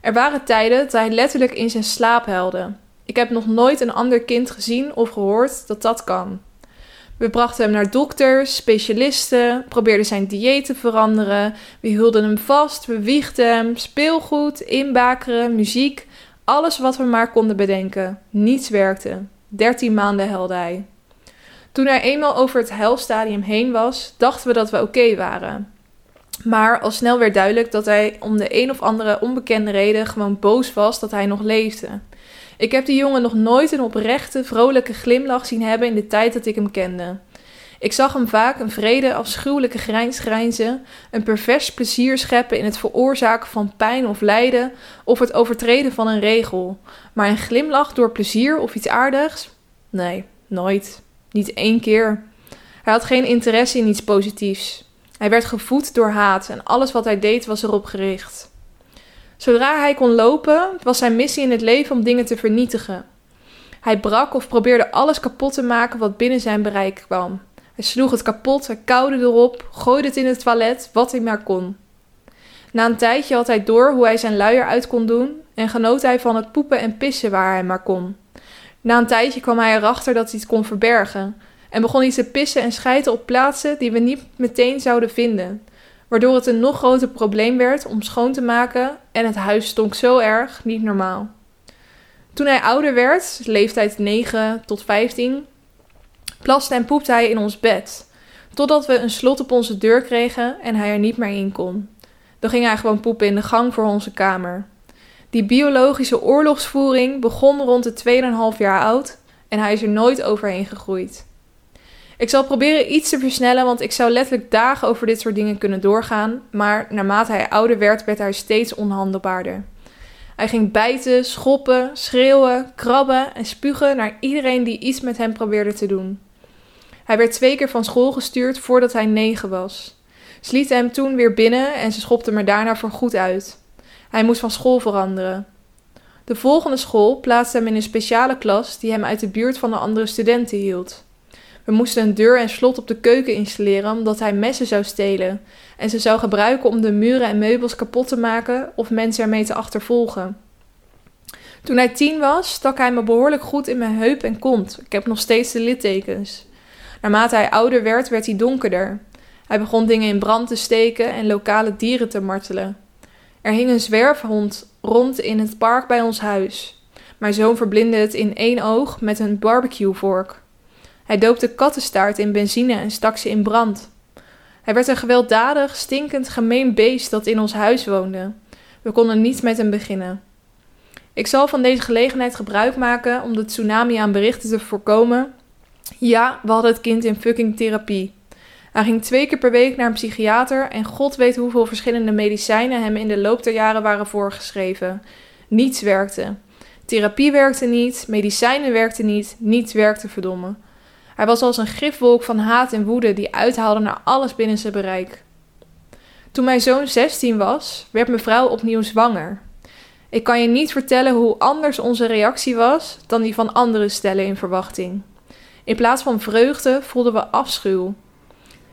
Er waren tijden dat hij letterlijk in zijn slaap huilde. Ik heb nog nooit een ander kind gezien of gehoord dat dat kan. We brachten hem naar dokters, specialisten, probeerden zijn dieet te veranderen. We hielden hem vast, we wiegden hem, speelgoed, inbakeren, muziek, alles wat we maar konden bedenken. Niets werkte. 13 maanden helde hij. Toen hij eenmaal over het huilstadium heen was, dachten we dat we oké waren. Maar al snel werd duidelijk dat hij om de een of andere onbekende reden gewoon boos was dat hij nog leefde. Ik heb die jongen nog nooit een oprechte, vrolijke glimlach zien hebben in de tijd dat ik hem kende. Ik zag hem vaak een vrede, afschuwelijke grijns grijnzen, een pervers plezier scheppen in het veroorzaken van pijn of lijden of het overtreden van een regel. Maar een glimlach door plezier of iets aardigs? Nee, nooit. Niet één keer. Hij had geen interesse in iets positiefs. Hij werd gevoed door haat en alles wat hij deed was erop gericht. Zodra hij kon lopen, was zijn missie in het leven om dingen te vernietigen. Hij brak of probeerde alles kapot te maken wat binnen zijn bereik kwam. Hij sloeg het kapot, hij kauwde erop, gooide het in het toilet, wat hij maar kon. Na een tijdje had hij door hoe hij zijn luier uit kon doen en genoot hij van het poepen en pissen waar hij maar kon. Na een tijdje kwam hij erachter dat hij het kon verbergen en begon hij te pissen en schijten op plaatsen die we niet meteen zouden vinden, waardoor het een nog groter probleem werd om schoon te maken en het huis stonk zo erg, niet normaal. Toen hij ouder werd, leeftijd 9 tot 15, plaste en poepte hij in ons bed. Totdat we een slot op onze deur kregen en hij er niet meer in kon. Dan ging hij gewoon poepen in de gang voor onze kamer. Die biologische oorlogsvoering begon rond de 2,5 jaar oud en hij is er nooit overheen gegroeid. Ik zal proberen iets te versnellen, want ik zou letterlijk dagen over dit soort dingen kunnen doorgaan, maar naarmate hij ouder werd, werd hij steeds onhandelbaarder. Hij ging bijten, schoppen, schreeuwen, krabben en spugen naar iedereen die iets met hem probeerde te doen. Hij werd twee keer van school gestuurd voordat hij negen was. Ze lieten hem toen weer binnen en ze schopte me daarna voor goed uit. Hij moest van school veranderen. De volgende school plaatste hem in een speciale klas die hem uit de buurt van de andere studenten hield. We moesten een deur en slot op de keuken installeren omdat hij messen zou stelen en ze zou gebruiken om de muren en meubels kapot te maken of mensen ermee te achtervolgen. Toen hij tien was, stak hij me behoorlijk goed in mijn heup en kont. Ik heb nog steeds de littekens. Naarmate hij ouder werd, werd hij donkerder. Hij begon dingen in brand te steken en lokale dieren te martelen. Er hing een zwerfhond rond in het park bij ons huis. Mijn zoon verblindde het in één oog met een barbecuevork. Hij doopte kattenstaart in benzine en stak ze in brand. Hij werd een gewelddadig, stinkend, gemeen beest dat in ons huis woonde. We konden niet met hem beginnen. Ik zal van deze gelegenheid gebruik maken om de tsunami aan berichten te voorkomen. Ja, we hadden het kind in fucking therapie. Hij ging twee keer per week naar een psychiater en god weet hoeveel verschillende medicijnen hem in de loop der jaren waren voorgeschreven. Niets werkte. Therapie werkte niet, medicijnen werkten niet, niets werkte verdomme. Hij was als een gifwolk van haat en woede die uithaalde naar alles binnen zijn bereik. Toen mijn zoon 16 was, werd mevrouw opnieuw zwanger. Ik kan je niet vertellen hoe anders onze reactie was dan die van andere stellen in verwachting. In plaats van vreugde voelden we afschuw.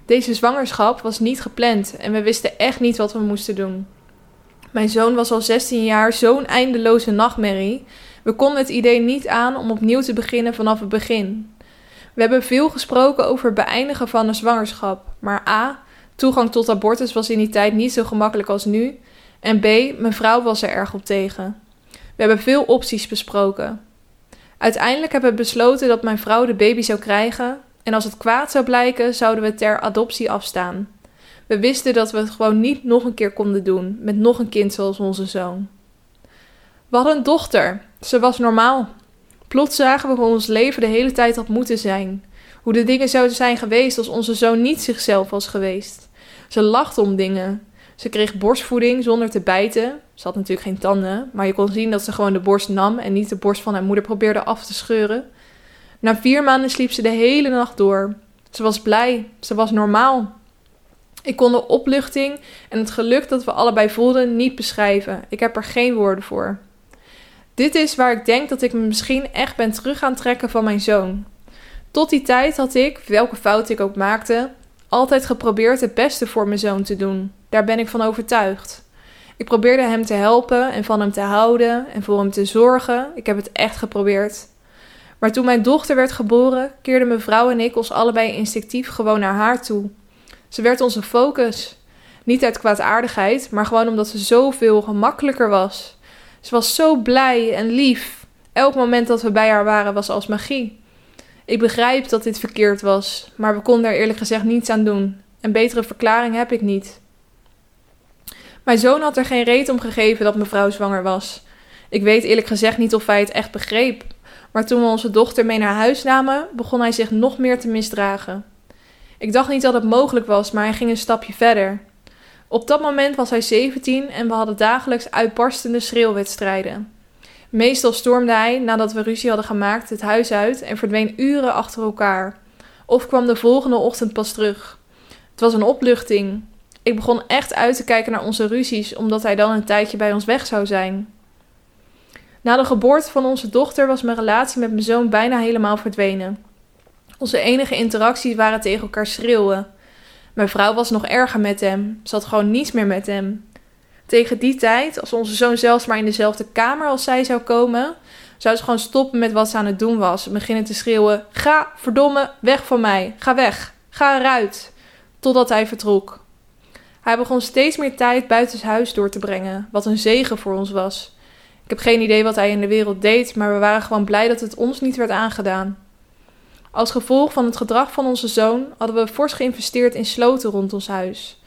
Deze zwangerschap was niet gepland en we wisten echt niet wat we moesten doen. Mijn zoon was al 16 jaar zo'n eindeloze nachtmerrie. We konden het idee niet aan om opnieuw te beginnen vanaf het begin. We hebben veel gesproken over het beëindigen van een zwangerschap, maar A. Toegang tot abortus was in die tijd niet zo gemakkelijk als nu. En B. Mijn vrouw was er erg op tegen. We hebben veel opties besproken. Uiteindelijk hebben we besloten dat mijn vrouw de baby zou krijgen en als het kwaad zou blijken, zouden we ter adoptie afstaan. We wisten dat we het gewoon niet nog een keer konden doen met nog een kind zoals onze zoon. We hadden een dochter. Ze was normaal. Plots zagen we hoe ons leven de hele tijd had moeten zijn. Hoe de dingen zouden zijn geweest als onze zoon niet zichzelf was geweest. Ze lachte om dingen. Ze kreeg borstvoeding zonder te bijten. Ze had natuurlijk geen tanden, maar je kon zien dat ze gewoon de borst nam en niet de borst van haar moeder probeerde af te scheuren. Na vier maanden sliep ze de hele nacht door. Ze was blij, ze was normaal. Ik kon de opluchting en het geluk dat we allebei voelden niet beschrijven. Ik heb er geen woorden voor. Dit is waar ik denk dat ik me misschien echt ben terug gaan trekken van mijn zoon. Tot die tijd had ik, welke fout ik ook maakte, altijd geprobeerd het beste voor mijn zoon te doen. Daar ben ik van overtuigd. Ik probeerde hem te helpen en van hem te houden en voor hem te zorgen. Ik heb het echt geprobeerd. Maar toen mijn dochter werd geboren, keerden mijn vrouw en ik ons allebei instinctief gewoon naar haar toe. Ze werd onze focus. Niet uit kwaadaardigheid, maar gewoon omdat ze zoveel gemakkelijker was. Ze was zo blij en lief. Elk moment dat we bij haar waren was als magie. Ik begrijp dat dit verkeerd was, maar we konden er eerlijk gezegd niets aan doen. Een betere verklaring heb ik niet. Mijn zoon had er geen reet om gegeven dat mevrouw zwanger was. Ik weet eerlijk gezegd niet of hij het echt begreep, maar toen we onze dochter mee naar huis namen, begon hij zich nog meer te misdragen. Ik dacht niet dat het mogelijk was, maar hij ging een stapje verder. Op dat moment was hij 17 en we hadden dagelijks uitbarstende schreeuwwedstrijden. Meestal stormde hij, nadat we ruzie hadden gemaakt, het huis uit en verdween uren achter elkaar. Of kwam de volgende ochtend pas terug. Het was een opluchting. Ik begon echt uit te kijken naar onze ruzies, omdat hij dan een tijdje bij ons weg zou zijn. Na de geboorte van onze dochter was mijn relatie met mijn zoon bijna helemaal verdwenen. Onze enige interacties waren tegen elkaar schreeuwen. Mijn vrouw was nog erger met hem. Ze had gewoon niets meer met hem. Tegen die tijd, als onze zoon zelfs maar in dezelfde kamer als zij zou komen, zou ze gewoon stoppen met wat ze aan het doen was en beginnen te schreeuwen: Ga, verdomme, weg van mij. Ga weg. Ga eruit. Totdat hij vertrok. Hij begon steeds meer tijd buiten huis door te brengen, wat een zegen voor ons was. Ik heb geen idee wat hij in de wereld deed, maar we waren gewoon blij dat het ons niet werd aangedaan. Als gevolg van het gedrag van onze zoon hadden we fors geïnvesteerd in sloten rond ons huis.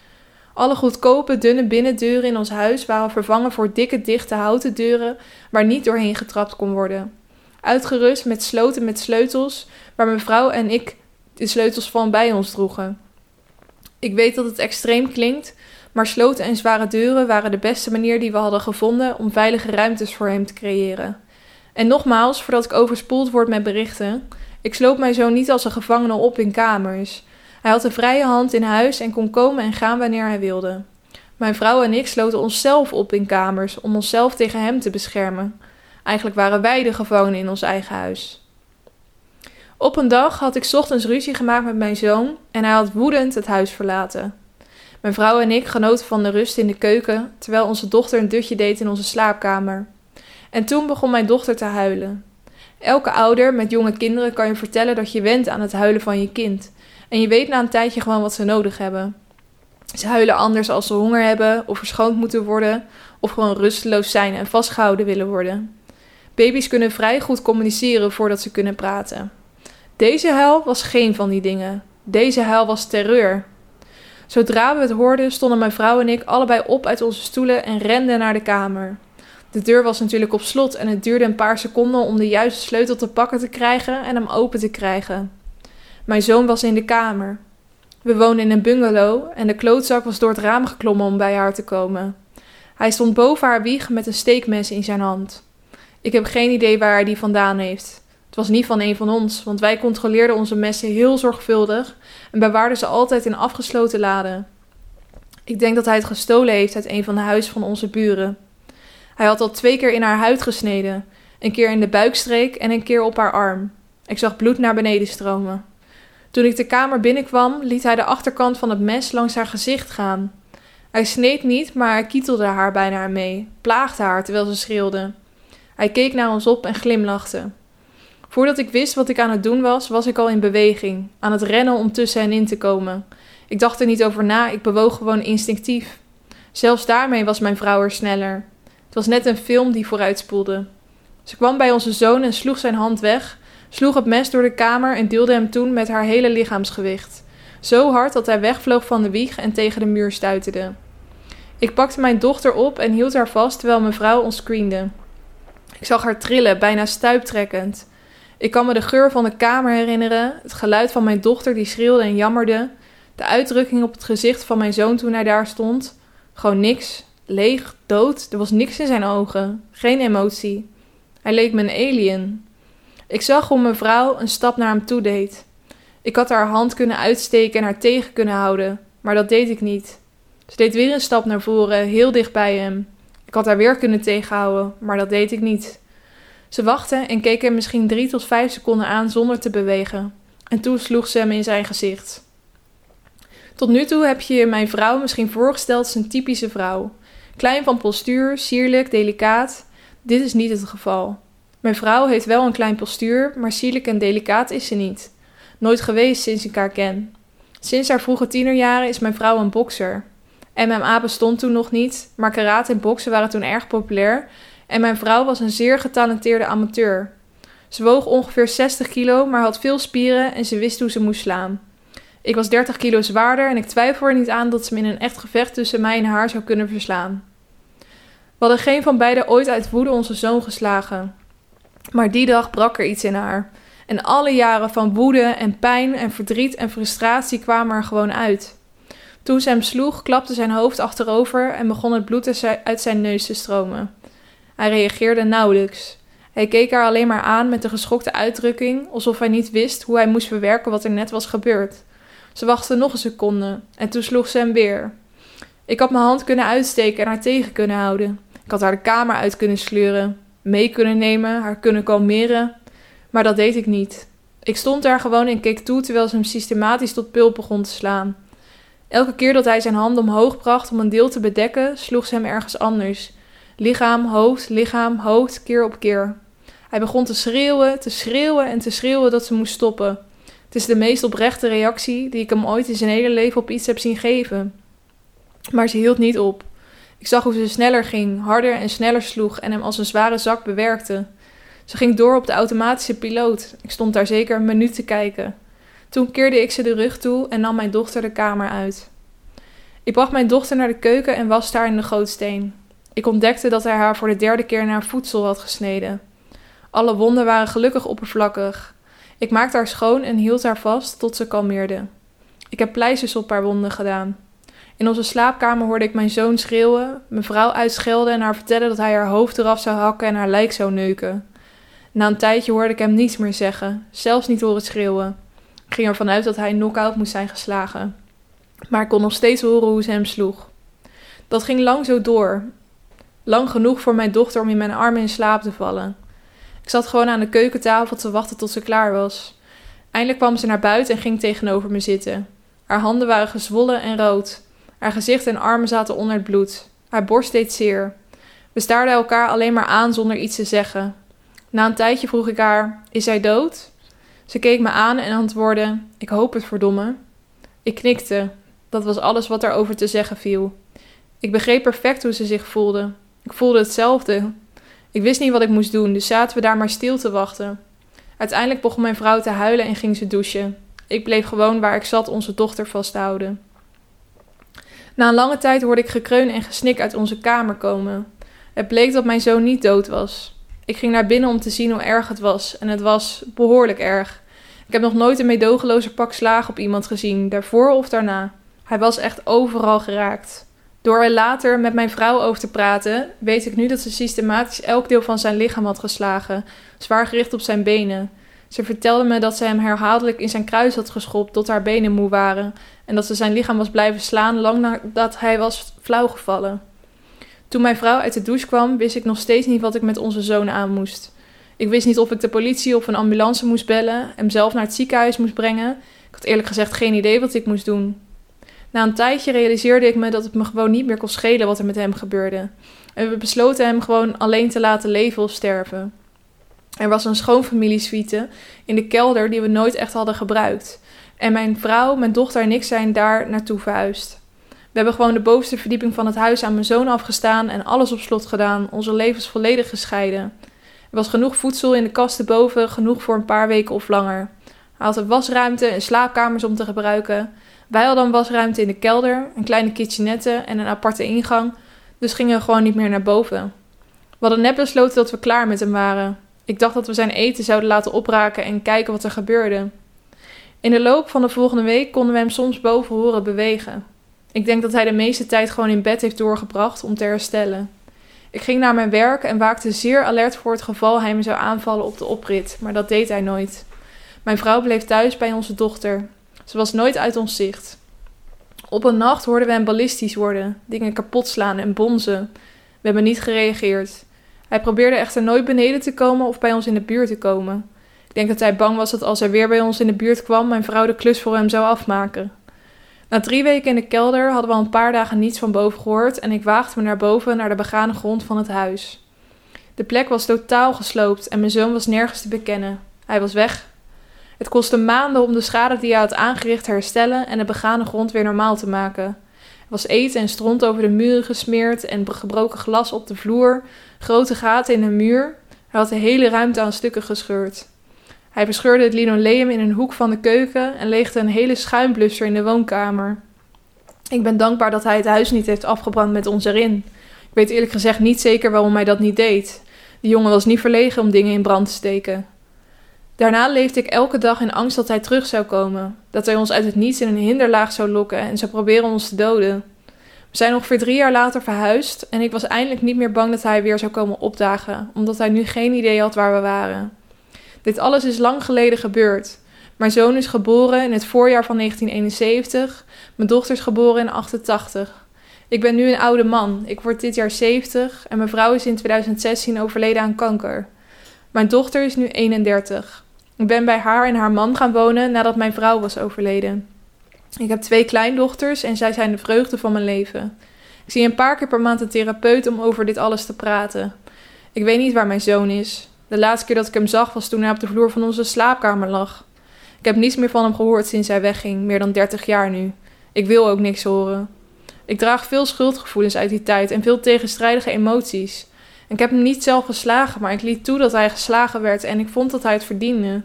Alle goedkope, dunne binnendeuren in ons huis waren vervangen voor dikke, dichte houten deuren waar niet doorheen getrapt kon worden. Uitgerust met sloten met sleutels, waar mevrouw en ik de sleutels van bij ons droegen. Ik weet dat het extreem klinkt, maar sloten en zware deuren waren de beste manier die we hadden gevonden om veilige ruimtes voor hem te creëren. En nogmaals, voordat ik overspoeld word met berichten, ik sloop mij zo niet als een gevangene op in kamers. Hij had een vrije hand in huis en kon komen en gaan wanneer hij wilde. Mijn vrouw en ik sloten onszelf op in kamers om onszelf tegen hem te beschermen. Eigenlijk waren wij de gevangenen in ons eigen huis. Op een dag had ik ochtends ruzie gemaakt met mijn zoon en hij had woedend het huis verlaten. Mijn vrouw en ik genoten van de rust in de keuken, terwijl onze dochter een dutje deed in onze slaapkamer. En toen begon mijn dochter te huilen. Elke ouder met jonge kinderen kan je vertellen dat je went aan het huilen van je kind. En je weet na een tijdje gewoon wat ze nodig hebben. Ze huilen anders als ze honger hebben, of verschoond moeten worden, of gewoon rusteloos zijn en vastgehouden willen worden. Baby's kunnen vrij goed communiceren voordat ze kunnen praten. Deze huil was geen van die dingen. Deze huil was terreur. Zodra we het hoorden, stonden mijn vrouw en ik allebei op uit onze stoelen en renden naar de kamer. De deur was natuurlijk op slot en het duurde een paar seconden om de juiste sleutel te pakken te krijgen en hem open te krijgen. Mijn zoon was in de kamer. We woonden in een bungalow en de klootzak was door het raam geklommen om bij haar te komen. Hij stond boven haar wieg met een steekmes in zijn hand. Ik heb geen idee waar hij die vandaan heeft. Het was niet van een van ons, want wij controleerden onze messen heel zorgvuldig en bewaarden ze altijd in afgesloten laden. Ik denk dat hij het gestolen heeft uit een van de huizen van onze buren. Hij had al twee keer in haar huid gesneden, een keer in de buikstreek en een keer op haar arm. Ik zag bloed naar beneden stromen. Toen ik de kamer binnenkwam, liet hij de achterkant van het mes langs haar gezicht gaan. Hij sneed niet, maar hij kietelde haar bijna mee, plaagde haar terwijl ze schreeuwde. Hij keek naar ons op en glimlachte. Voordat ik wist wat ik aan het doen was, was ik al in beweging, aan het rennen om tussen hen in te komen. Ik dacht er niet over na, ik bewoog gewoon instinctief. Zelfs daarmee was mijn vrouw er sneller. Het was net een film die vooruitspoelde. Ze kwam bij onze zoon en sloeg zijn hand weg, sloeg het mes door de kamer en duwde hem toen met haar hele lichaamsgewicht. Zo hard dat hij wegvloog van de wieg en tegen de muur stuiterde. Ik pakte mijn dochter op en hield haar vast terwijl mijn vrouw ons screende. Ik zag haar trillen, bijna stuiptrekkend. Ik kan me de geur van de kamer herinneren, het geluid van mijn dochter die schreeuwde en jammerde, de uitdrukking op het gezicht van mijn zoon toen hij daar stond. Gewoon niks, leeg, dood, er was niks in zijn ogen, geen emotie. Hij leek me een alien. Ik zag hoe mijn vrouw een stap naar hem toe deed. Ik had haar hand kunnen uitsteken en haar tegen kunnen houden, maar dat deed ik niet. Ze deed weer een stap naar voren, heel dicht bij hem. Ik had haar weer kunnen tegenhouden, maar dat deed ik niet. Ze wachtte en keek hem misschien drie tot vijf seconden aan zonder te bewegen. En toen sloeg ze hem in zijn gezicht. Tot nu toe heb je mijn vrouw misschien voorgesteld als een typische vrouw. Klein van postuur, sierlijk, delicaat. Dit is niet het geval. Mijn vrouw heeft wel een klein postuur, maar sierlijk en delicaat is ze niet. Nooit geweest sinds ik haar ken. Sinds haar vroege tienerjaren is mijn vrouw een bokser. MMA bestond toen nog niet, maar karate en boksen waren toen erg populair en mijn vrouw was een zeer getalenteerde amateur. Ze woog ongeveer 60 kilo, maar had veel spieren en ze wist hoe ze moest slaan. Ik was 30 kilo zwaarder en ik twijfel er niet aan dat ze me in een echt gevecht tussen mij en haar zou kunnen verslaan. Hadden geen van beiden ooit uit woede onze zoon geslagen. Maar die dag brak er iets in haar. En alle jaren van woede en pijn en verdriet en frustratie kwamen er gewoon uit. Toen ze hem sloeg, klapte zijn hoofd achterover en begon het bloed uit zijn neus te stromen. Hij reageerde nauwelijks. Hij keek haar alleen maar aan met een geschokte uitdrukking, alsof hij niet wist hoe hij moest verwerken wat er net was gebeurd. Ze wachtte nog een seconde en toen sloeg ze hem weer. Ik had mijn hand kunnen uitsteken en haar tegen kunnen houden. Ik had haar de kamer uit kunnen sleuren, mee kunnen nemen, haar kunnen kalmeren, maar dat deed ik niet. Ik stond daar gewoon en keek toe terwijl ze hem systematisch tot pulp begon te slaan. Elke keer dat hij zijn hand omhoog bracht om een deel te bedekken, sloeg ze hem ergens anders. Lichaam, hoofd, lichaam, hoofd, keer op keer. Hij begon te schreeuwen, te schreeuwen en te schreeuwen dat ze moest stoppen. Het is de meest oprechte reactie die ik hem ooit in zijn hele leven op iets heb zien geven. Maar ze hield niet op. Ik zag hoe ze sneller ging, harder en sneller sloeg en hem als een zware zak bewerkte. Ze ging door op de automatische piloot. Ik stond daar zeker een minuut te kijken. Toen keerde ik ze de rug toe en nam mijn dochter de kamer uit. Ik bracht mijn dochter naar de keuken en was daar in de gootsteen. Ik ontdekte dat hij haar voor de derde keer naar voedsel had gesneden. Alle wonden waren gelukkig oppervlakkig. Ik maakte haar schoon en hield haar vast tot ze kalmeerde. Ik heb pleisters op haar wonden gedaan. In onze slaapkamer hoorde ik mijn zoon schreeuwen, mijn vrouw uitschelden en haar vertellen dat hij haar hoofd eraf zou hakken en haar lijk zou neuken. Na een tijdje hoorde ik hem niets meer zeggen, zelfs niet horen schreeuwen. Ik ging ervan uit dat hij knock-out moest zijn geslagen. Maar ik kon nog steeds horen hoe ze hem sloeg. Dat ging lang zo door. Lang genoeg voor mijn dochter om in mijn armen in slaap te vallen. Ik zat gewoon aan de keukentafel te wachten tot ze klaar was. Eindelijk kwam ze naar buiten en ging tegenover me zitten. Haar handen waren gezwollen en rood. Haar gezicht en armen zaten onder het bloed. Haar borst deed zeer. We staarden elkaar alleen maar aan zonder iets te zeggen. Na een tijdje vroeg ik haar: Is zij dood? Ze keek me aan en antwoordde: Ik hoop het, verdomme. Ik knikte. Dat was alles wat er over te zeggen viel. Ik begreep perfect hoe ze zich voelde. Ik voelde hetzelfde. Ik wist niet wat ik moest doen, dus zaten we daar maar stil te wachten. Uiteindelijk begon mijn vrouw te huilen en ging ze douchen. Ik bleef gewoon waar ik zat onze dochter vasthouden. Na een lange tijd hoorde ik gekreun en gesnik uit onze kamer komen. Het bleek dat mijn zoon niet dood was. Ik ging naar binnen om te zien hoe erg het was, en het was behoorlijk erg. Ik heb nog nooit een meedogenloze pak slagen op iemand gezien, daarvoor of daarna. Hij was echt overal geraakt. Door er later met mijn vrouw over te praten, weet ik nu dat ze systematisch elk deel van zijn lichaam had geslagen, zwaar gericht op zijn benen. Ze vertelde me dat ze hem herhaaldelijk in zijn kruis had geschopt tot haar benen moe waren en dat ze zijn lichaam was blijven slaan lang nadat hij was flauwgevallen. Toen mijn vrouw uit de douche kwam, wist ik nog steeds niet wat ik met onze zoon aan moest. Ik wist niet of ik de politie of een ambulance moest bellen, hem zelf naar het ziekenhuis moest brengen. Ik had eerlijk gezegd geen idee wat ik moest doen. Na een tijdje realiseerde ik me dat het me gewoon niet meer kon schelen wat er met hem gebeurde. En we besloten hem gewoon alleen te laten leven of sterven. Er was een schoonfamiliesuite in de kelder die we nooit echt hadden gebruikt. En mijn vrouw, mijn dochter en ik zijn daar naartoe verhuisd. We hebben gewoon de bovenste verdieping van het huis aan mijn zoon afgestaan en alles op slot gedaan, onze levens volledig gescheiden. Er was genoeg voedsel in de kasten boven, genoeg voor een paar weken of langer. Hij had een wasruimte en slaapkamers om te gebruiken. Wij hadden een wasruimte in de kelder, een kleine kitchenette en een aparte ingang, dus gingen we gewoon niet meer naar boven. We hadden net besloten dat we klaar met hem waren. Ik dacht dat we zijn eten zouden laten opraken en kijken wat er gebeurde. In de loop van de volgende week konden we hem soms boven horen bewegen. Ik denk dat hij de meeste tijd gewoon in bed heeft doorgebracht om te herstellen. Ik ging naar mijn werk en waakte zeer alert voor het geval hij me zou aanvallen op de oprit, maar dat deed hij nooit. Mijn vrouw bleef thuis bij onze dochter. Ze was nooit uit ons zicht. Op een nacht hoorden we hem ballistisch worden, dingen kapot slaan en bonzen. We hebben niet gereageerd. Hij probeerde echter nooit beneden te komen of bij ons in de buurt te komen. Ik denk dat hij bang was dat als hij weer bij ons in de buurt kwam, mijn vrouw de klus voor hem zou afmaken. Na drie weken in de kelder hadden we al een paar dagen niets van boven gehoord en ik waagde me naar boven naar de begane grond van het huis. De plek was totaal gesloopt en mijn zoon was nergens te bekennen. Hij was weg. Het kostte maanden om de schade die hij had aangericht te herstellen en de begane grond weer normaal te maken. Was eten en stront over de muren gesmeerd en gebroken glas op de vloer, grote gaten in de muur. Hij had de hele ruimte aan stukken gescheurd. Hij bescheurde het linoleum in een hoek van de keuken en leegde een hele schuimblusser in de woonkamer. Ik ben dankbaar dat hij het huis niet heeft afgebrand met ons erin. Ik weet eerlijk gezegd niet zeker waarom hij dat niet deed. De jongen was niet verlegen om dingen in brand te steken. Daarna leefde ik elke dag in angst dat hij terug zou komen, dat hij ons uit het niets in een hinderlaag zou lokken en zou proberen ons te doden. We zijn ongeveer drie jaar later verhuisd en ik was eindelijk niet meer bang dat hij weer zou komen opdagen, omdat hij nu geen idee had waar we waren. Dit alles is lang geleden gebeurd. Mijn zoon is geboren in het voorjaar van 1971, mijn dochter is geboren in 88. Ik ben nu een oude man, ik word dit jaar 70 en mijn vrouw is in 2016 overleden aan kanker. Mijn dochter is nu 31. Ik ben bij haar en haar man gaan wonen nadat mijn vrouw was overleden. Ik heb twee kleindochters en zij zijn de vreugde van mijn leven. Ik zie een paar keer per maand een therapeut om over dit alles te praten. Ik weet niet waar mijn zoon is. De laatste keer dat ik hem zag was toen hij op de vloer van onze slaapkamer lag. Ik heb niets meer van hem gehoord sinds hij wegging, meer dan 30 jaar nu. Ik wil ook niks horen. Ik draag veel schuldgevoelens uit die tijd en veel tegenstrijdige emoties. Ik heb hem niet zelf geslagen, maar ik liet toe dat hij geslagen werd en ik vond dat hij het verdiende.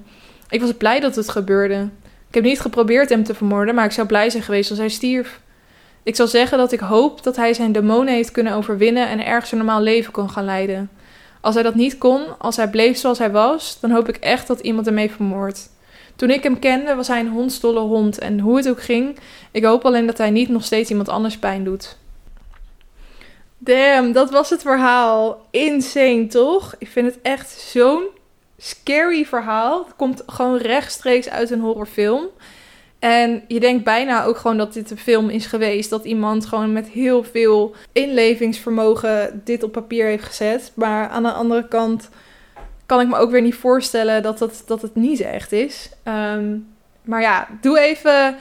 Ik was blij dat het gebeurde. Ik heb niet geprobeerd hem te vermoorden, maar ik zou blij zijn geweest als hij stierf. Ik zal zeggen dat ik hoop dat hij zijn demonen heeft kunnen overwinnen en ergens een normaal leven kon gaan leiden. Als hij dat niet kon, als hij bleef zoals hij was, dan hoop ik echt dat iemand hem heeft vermoord. Toen ik hem kende, was hij een hondstolle hond en hoe het ook ging, ik hoop alleen dat hij niet nog steeds iemand anders pijn doet. Damn, dat was het verhaal. Insane, toch? Ik vind het echt zo'n scary verhaal. Het komt gewoon rechtstreeks uit een horrorfilm. En je denkt bijna ook gewoon dat dit een film is geweest. Dat iemand gewoon met heel veel inlevingsvermogen dit op papier heeft gezet. Maar aan de andere kant kan ik me ook weer niet voorstellen dat, dat, dat het niet echt is. Ehm, maar ja, doe even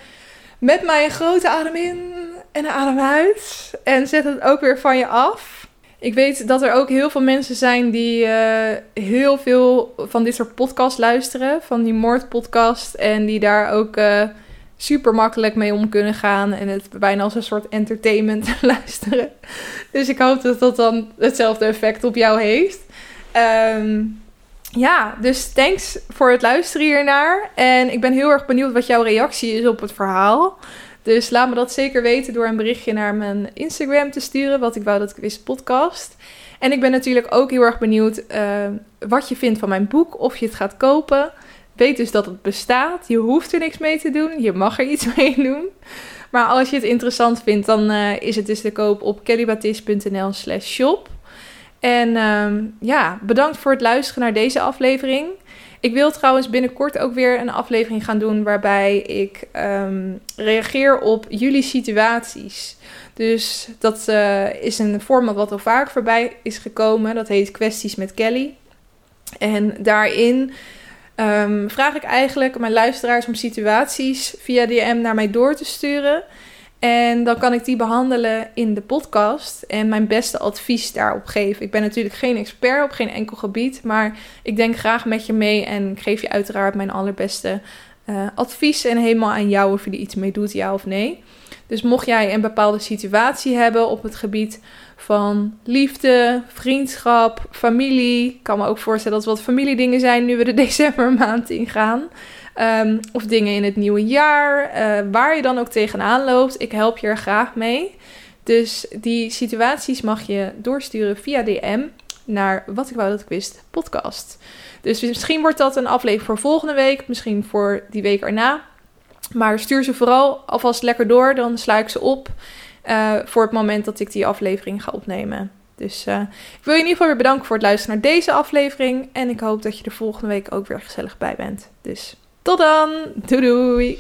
met mij een grote adem in en adem uit. En zet het ook weer van je af. Ik weet dat er ook heel veel mensen zijn die uh, heel veel van dit soort podcasts luisteren. Van die moordpodcast. En die daar ook uh, super makkelijk mee om kunnen gaan. En het bijna als een soort entertainment *laughs* luisteren. Dus ik hoop dat dat dan hetzelfde effect op jou heeft. Um, ja, dus thanks voor het luisteren hiernaar. En ik ben heel erg benieuwd wat jouw reactie is op het verhaal. Dus laat me dat zeker weten door een berichtje naar mijn Instagram te sturen. Wat ik wou dat ik wist podcast. En ik ben natuurlijk ook heel erg benieuwd uh, wat je vindt van mijn boek. Of je het gaat kopen. Weet dus dat het bestaat. Je hoeft er niks mee te doen. Je mag er iets *laughs* mee doen. Maar als je het interessant vindt, dan uh, is het dus te koop op kellybatis.nl slash shop. En um, ja, bedankt voor het luisteren naar deze aflevering. Ik wil trouwens binnenkort ook weer een aflevering gaan doen waarbij ik um, reageer op jullie situaties. Dus dat uh, is een format wat al vaak voorbij is gekomen. Dat heet Kwesties met Kelly. En daarin um, vraag ik eigenlijk mijn luisteraars om situaties via DM naar mij door te sturen. En dan kan ik die behandelen in de podcast en mijn beste advies daarop geven. Ik ben natuurlijk geen expert op geen enkel gebied, maar ik denk graag met je mee en ik geef je uiteraard mijn allerbeste uh, advies. En helemaal aan jou of je er iets mee doet, ja of nee. Dus mocht jij een bepaalde situatie hebben op het gebied van liefde, vriendschap, familie. Ik kan me ook voorstellen dat wat familiedingen zijn nu we de *laughs* decembermaand ingaan. Um, of dingen in het nieuwe jaar, uh, waar je dan ook tegenaan loopt. Ik help je er graag mee. Dus die situaties mag je doorsturen via DM naar Wat ik wou dat ik wist podcast. Dus misschien wordt dat een aflevering voor volgende week, misschien voor die week erna. Maar stuur ze vooral alvast lekker door, dan sla ik ze op uh, voor het moment dat ik die aflevering ga opnemen. Dus uh, ik wil je in ieder geval weer bedanken voor het luisteren naar deze aflevering. En ik hoop dat je er volgende week ook weer gezellig bij bent. Dus tot dan. Doei doei.